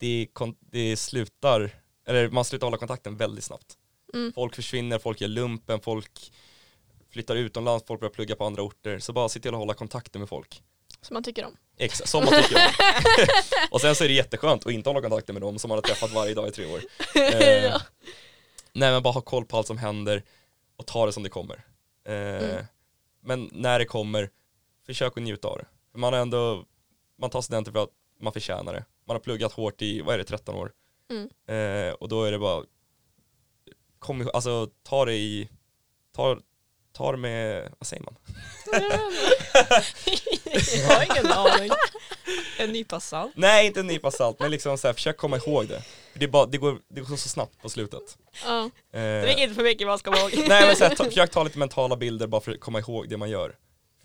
det, det slutar, eller man slutar hålla kontakten väldigt snabbt. Mm. Folk försvinner, folk gör lumpen, folk flyttar utomlands, folk börjar plugga på andra orter. Så bara se till att hålla kontakten med folk. Som man tycker om. Exakt, som man tycker om. och sen så är det jätteskönt att inte hålla kontakten med dem som man har träffat varje dag i tre år. Eh, ja. Nej men bara ha koll på allt som händer och ta det som det kommer. Eh, Mm. Men när det kommer, försök att njuta av det. För man har ändå, man tar studenter för att man förtjänar det. Man har pluggat hårt i, vad är det, 13 år. Mm. Eh, och då är det bara, kom alltså ta det i, ta, ta det med, vad säger man? jag har ingen aning. En nypa salt. Nej inte en nypa salt, men liksom så här, försök komma ihåg det. Det, är bara, det, går, det går så snabbt på slutet. Ja. Eh, Drick inte för mycket man ska ihåg. Nej men så här, ta, försök ta lite mentala bilder bara för att komma ihåg det man gör.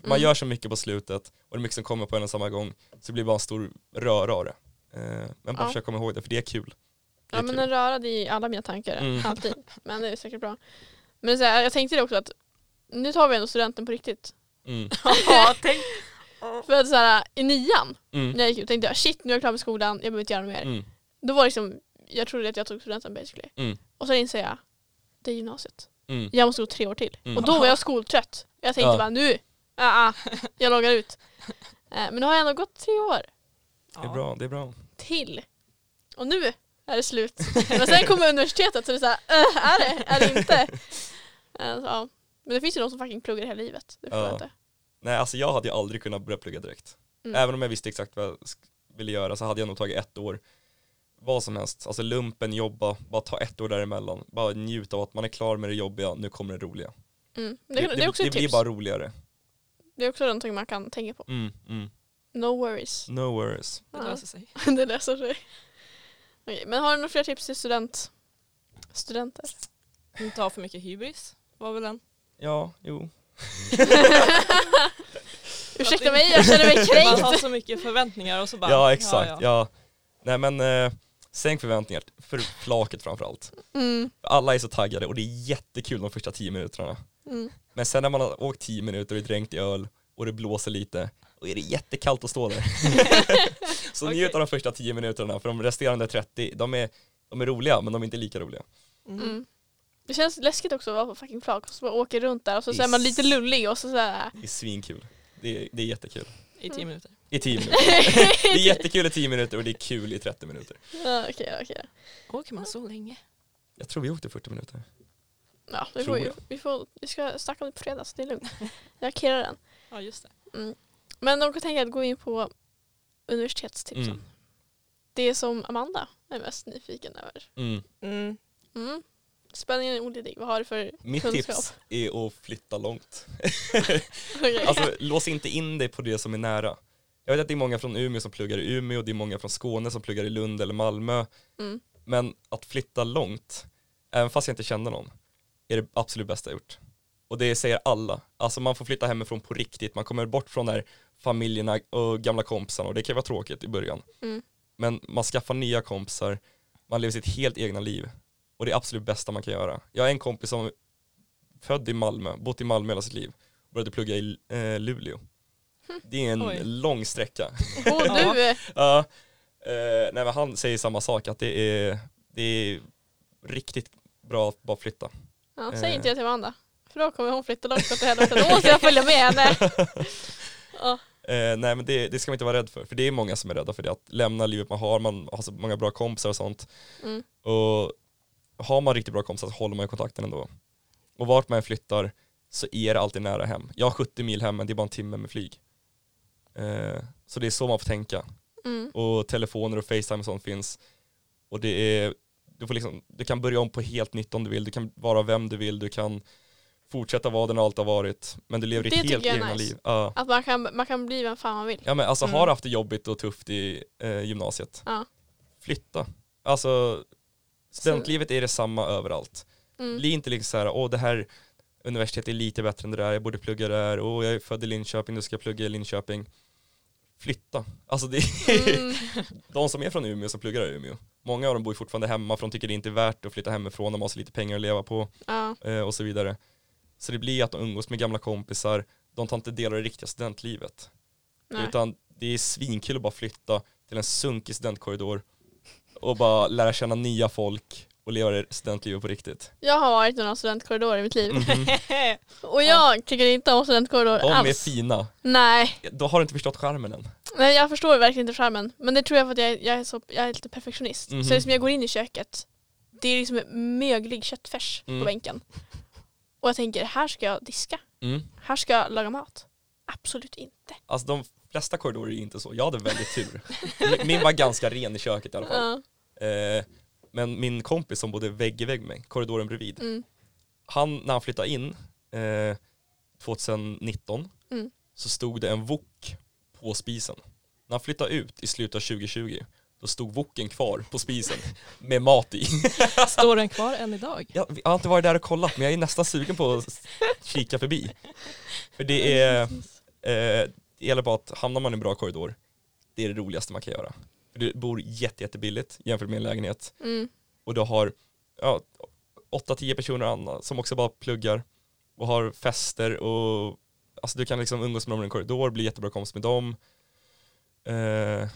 Man Mm. gör så mycket på slutet och det är mycket som kommer på en och samma gång så det blir bara en stor röra av det. Eh, men bara Ja. försök komma ihåg det för det är kul. Det är ja men kul. en röra det är i alla mina tankar, Mm. alltid. Men det är säkert bra. Men så här, jag tänkte det också att nu tar vi ändå studenten på riktigt. Mm. Ja, tänk. För att så här, i nian, Mm. när jag gick ut, tänkte jag shit nu är jag klar med skolan, jag behöver inte göra mer. Mm. Då var det liksom, jag trodde att jag tog studenten basically. Mm. Och så inser jag, det är gymnasiet. Mm. Jag måste gå tre år till. Mm. Och då var jag skoltrött. Jag tänkte Ja. bara nu, ah, ah, jag loggar ut. Eh, Men nu har jag ändå gått tre år Det är bra, det är bra. till. Och nu är det slut. Men sen kommer universitetet så det är såhär, äh, är det? Är det inte? Så, ja. Men det finns ju de som fucking pluggar hela livet. Det Ja. jag inte. Nej alltså jag hade ju aldrig kunnat börja plugga direkt. Mm. Även om jag visste exakt vad jag ville göra så hade jag nog tagit ett år. Vad som helst, alltså lumpen, jobba, bara ta ett år däremellan. Bara njuta av att man är klar med det jobbiga, nu kommer det roliga. Mm. Det, det, det ett blir bara roligare. Det är också någonting man kan tänka på. Mm, mm. No worries. No worries. Det Ja. löser sig. det löser sig. Okej, men har du några fler tips till student, studenter? Inte ha för mycket hybris var väl en. Ja, jo. Ursäkta mig, jag känner mig Man kränkt. har så mycket förväntningar och så bara. Ja, exakt. Ja, ja. Nej men, eh, sänk förväntningar. För flaket framförallt. Mm, Alla är så taggade och det är jättekul de första tio minuterna. mm. Men sen när man har åkt tio minuter och är dränkt i öl och det blåser lite, och är det jättekallt att stå där. så Okej. njut av de första tio minuterna, för de resterande 30, de är, de är roliga men de är inte lika roliga. Mm. Mm. Det känns läskigt också att vara på fucking flak och så bara åker runt där och så, så är man lite lullig och så, så här. Det är svinkul. Det är, det är jättekul. I tio minuter. I tio minuter. Det är jättekul i tio minuter och det är kul i 30 minuter. Ja, okej, okej. Åker man så länge? Jag tror vi åkte 40 minuter. Ja, vi, får, vi, får, vi ska snacka om det på fredag så det är lugnt. Jag kirrar den. Ja just det. Men de kan tänka att gå in på universitetstipsen. Mm. Det som Amanda är mest nyfiken över. Mm. Mm. Mm. Spänningen är olidlig. Vad har du för Mitt kunskap? tips är att flytta långt. Alltså lås inte in dig på det som är nära. Jag vet att det är många från Umeå som pluggar i Umeå, det är många från Skåne som pluggar i Lund eller Malmö. mm. Men att flytta långt, även fast jag inte kände någon, är det absolut bästa jag gjort. Och det säger alla. Alltså man får flytta hemifrån på riktigt, man kommer bort från där familjerna och gamla kompisarna och det kan vara tråkigt i början. Mm. Men man skaffar nya kompisar, man lever sitt helt egna liv. Och det är absolut bästa man kan göra. Jag har en kompis som är född i Malmö, bott i Malmö hela sitt liv, började plugga i eh, Luleå. Det är en Oj. lång sträcka. Och du, eh, Ja, eh, nej men han säger samma sak, att det är, det är riktigt bra att bara flytta. ja, säg Eh. inte det till Amanda. För då kommer hon flytta långt åt helvete. Då måste jag följa med henne. Ja. Eh, nej men det, det ska man inte vara rädd för, för det är många som är rädda för det, att lämna livet man har, man har så många bra kompisar och sånt. Mm. Och har man riktigt bra kompisar så håller man ju kontakten ändå. Och vart man än flyttar så är det alltid nära hem. Jag har 70 mil hem men det är bara en timme med flyg. Eh, så det är så man får tänka. Mm. och telefoner och facetime och sånt finns. Och det är, du, får liksom, du kan börja om på helt nytt om du vill, du kan vara vem du vill, du kan fortsätta vara den du alltid har varit, men du lever Det ditt tycker helt egna nice. liv. Ja. Att man kan, man kan bli vem fan man vill. ja men alltså Mm. har haft det jobbigt och tufft i eh, gymnasiet, Ja. flytta. Alltså studentlivet är detsamma överallt. Mm. Bli inte liksom så här, åh det här universitetet är lite bättre än det där, jag borde plugga där, åh jag är född i Linköping, nu ska jag plugga i Linköping. Flytta. Alltså det är Mm. de som är från Umeå som pluggar i Umeå. Många av dem bor fortfarande hemma för de tycker det inte är värt att flytta hemifrån, de har så lite pengar att leva på Ja. eh, och så vidare. Så det blir att de umgås med gamla kompisar, de tar inte del av det riktiga studentlivet. Nej. Utan det är svinkul att bara flytta till en sunkig studentkorridor och bara lära känna nya folk och leva det studentlivet på riktigt. Jag har varit i några studentkorridorer i mitt liv. Mhm. Och jag tycker inte om studentkorridorer De är alls. fina. Nej. Då har du inte förstått charmen än. Nej, jag förstår verkligen inte skärmen. Men det tror jag för att jag, är- jag, är, så, jag är lite perfektionist. Mhm. Så liksom jag går in i köket, det är liksom möglig köttfärs Mm. på bänken. Och jag tänker, här ska jag diska. Mm. Här ska jag laga mat. Absolut inte. Alltså de flesta korridorer är inte så. Jag hade väldigt tur. Min- var ganska ren i köket i alla fall. Ja. Eh, men min kompis som bodde vägg i vägg med korridoren bredvid, Mm. han, när han flyttade in eh, 2019 Mm. så stod det en wok på spisen. När han flyttade ut i slutet av 2020 då stod woken kvar på spisen med mat i. Står den kvar än idag? Jag, jag har inte varit där och kollat men jag är nästan sugen på att kika förbi. För det är, eh, det gäller bara att hamnar man i en bra korridor, det är det roligaste man kan göra. För du bor jätte, jättebilligt jämfört med en lägenhet Mm. och du har ja, 8-10 personer andra som också bara pluggar och har fester och alltså du kan liksom umgås med dem i en korridor, bli jättebra kompis med dem. Eh,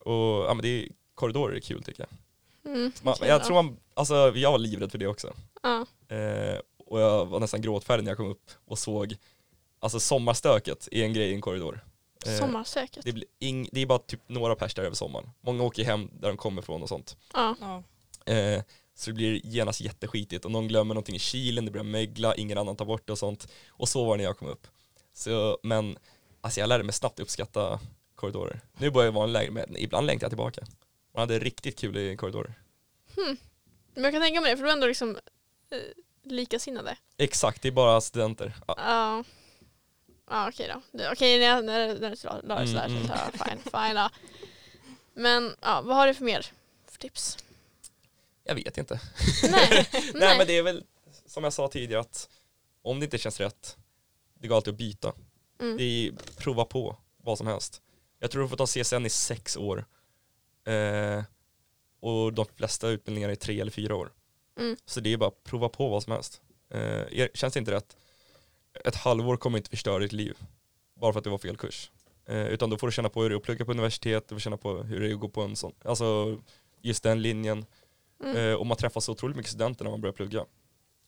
och ja men det är, korridorer är kul tycker jag. Mm. Man, jag tror man, alltså jag var livrädd för det också. Ja. Eh, och jag var nästan gråtfärdig när jag kom upp och såg, alltså sommarstöket är en grej i en korridor. Eh, Sommarsöket. det, blir ing, det är bara typ några pers där över sommaren. Många åker hem där de kommer ifrån och sånt. Ja. Ja. Eh, så det blir genast jätteskitigt och någon glömmer någonting i kylen, det börjar mögla, ingen annan tar bort det och sånt. Och så var det när jag kom upp. Så, men alltså jag lärde mig snabbt uppskatta korridorer. Nu börjar jag vara en lägre, men ibland längtar jag tillbaka. Man hade riktigt kul i korridorer. Men jag kan tänka mig det, för du är ändå liksom eh, likasinnade. Exakt, det är bara studenter. Ja, Ja. Ja okej då. Det- Okej när, när, när det la det sådär Mm, så jag fine, fine då. Men ja, vad har du för mer för tips? Jag vet inte. Nej, Nej men det är väl som jag sa tidigare att om det inte känns rätt, det går alltid att byta. Mm. Det är prova på vad som helst. Jag tror du får ta CSN i sex år. Eh, och de flesta utbildningar är tre eller fyra år. Mm. Så det är bara att prova på vad som helst. Eh, känns det inte rätt, ett halvår kommer inte förstöra ditt liv. Bara för att det var fel kurs. Eh, utan då får du känna på hur det är att plugga på universitet, du får känna på hur det är att gå på en sån, alltså just den linjen. Mm. Eh, och man träffar så otroligt mycket studenter när man börjar plugga.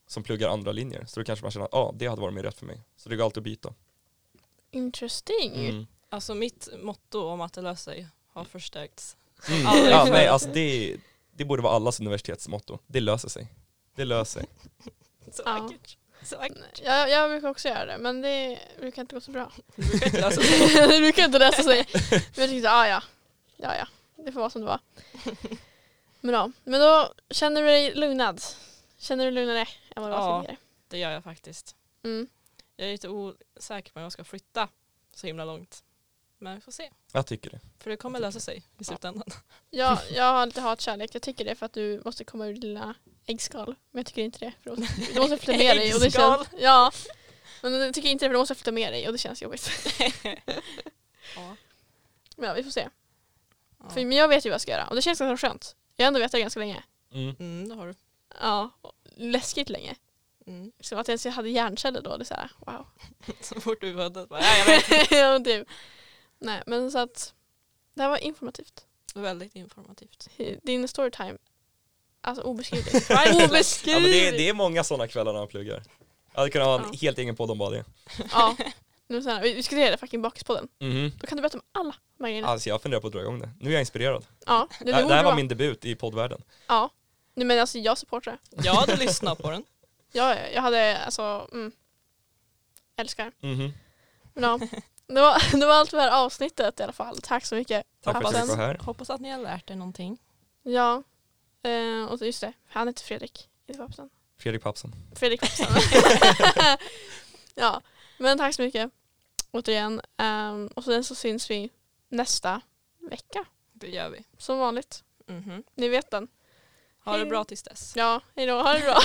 Som pluggar andra linjer. Så då kanske man känner att ah, det hade varit mer rätt för mig. Så det går alltid att byta. Interesting. Mm. Alltså mitt motto om att det löser sig har förstärkts. Mm. Aldrig Ja, nej, alltså det, det borde vara allas universitetsmotto. Det löser sig. Det löser sig. Så Ja. vackert. Så vackert. Jag, jag brukar också göra det men det brukar inte gå så bra. Det brukar inte lösa sig. det brukar inte lösa sig. Men jag tyckte, ah, ja, ja, ja, det får vara som det var. Men, ja. men då känner du dig lugnad? Känner du dig lugnare än vad du var Ja. tidigare? Det gör jag faktiskt. Mm. Jag är lite osäker på om jag ska flytta så himla långt. Men vi får se. Jag tycker det. För det kommer lösa sig i slutändan. Jag, jag har lite hatkärlek. Jag tycker det för att du måste komma ur dina äggskal. Men jag tycker inte det. För du måste flytta med dig. Och det känns, ja. Men jag tycker inte det för du måste flytta med dig och det känns jobbigt. Ja. Men ja, vi får se. Ja. För, men jag vet ju vad jag ska göra och det känns ganska skönt. Jag har ändå vetat det ganska länge. Mm. Mm, det har du. Ja, läskigt länge. Mm. Som att jag ens hade hjärnceller då. Det är så här, wow. Så fort du föddes bara, jag vet. ja, typ. Nej, men så att det här var informativt. Väldigt informativt. Din storytime, alltså obeskrivligt. Ja, men obeskrivligt! det, är- det är många sådana kvällar när man pluggar. Jag hade kunnat ha en Ja. helt egen podd om bara det. Ja. Nu här, vi diskuterade fucking Bakispodden. Mhm. Då kan du berätta om alla de här grejerna. Alltså jag funderar på att dra igång det. Nu är jag inspirerad. Ja, det, Det, det, här- det var min debut i poddvärlden. Ja. Nej, men alltså jag supportar det. Jag hade lyssnat på den. Ja, ja, jag hade alltså, mm, älskar. Mhm. Men ja, det var, det var allt för det här avsnittet i alla fall. Tack så mycket. Tack för att jag Pappsen. fick vara här. Hoppas att ni har lärt er någonting. Ja, eh, och just det, han heter Fredrik. Inte Pappsen. Fredrik Papsen. Fredrik Pappsen. ja, men tack så mycket återigen. Um, och sen så syns vi nästa vecka Det gör vi. som vanligt. Mhm. Ni vet den. Ha det Hej. bra tills dess. Ja, hejdå. Ha det bra.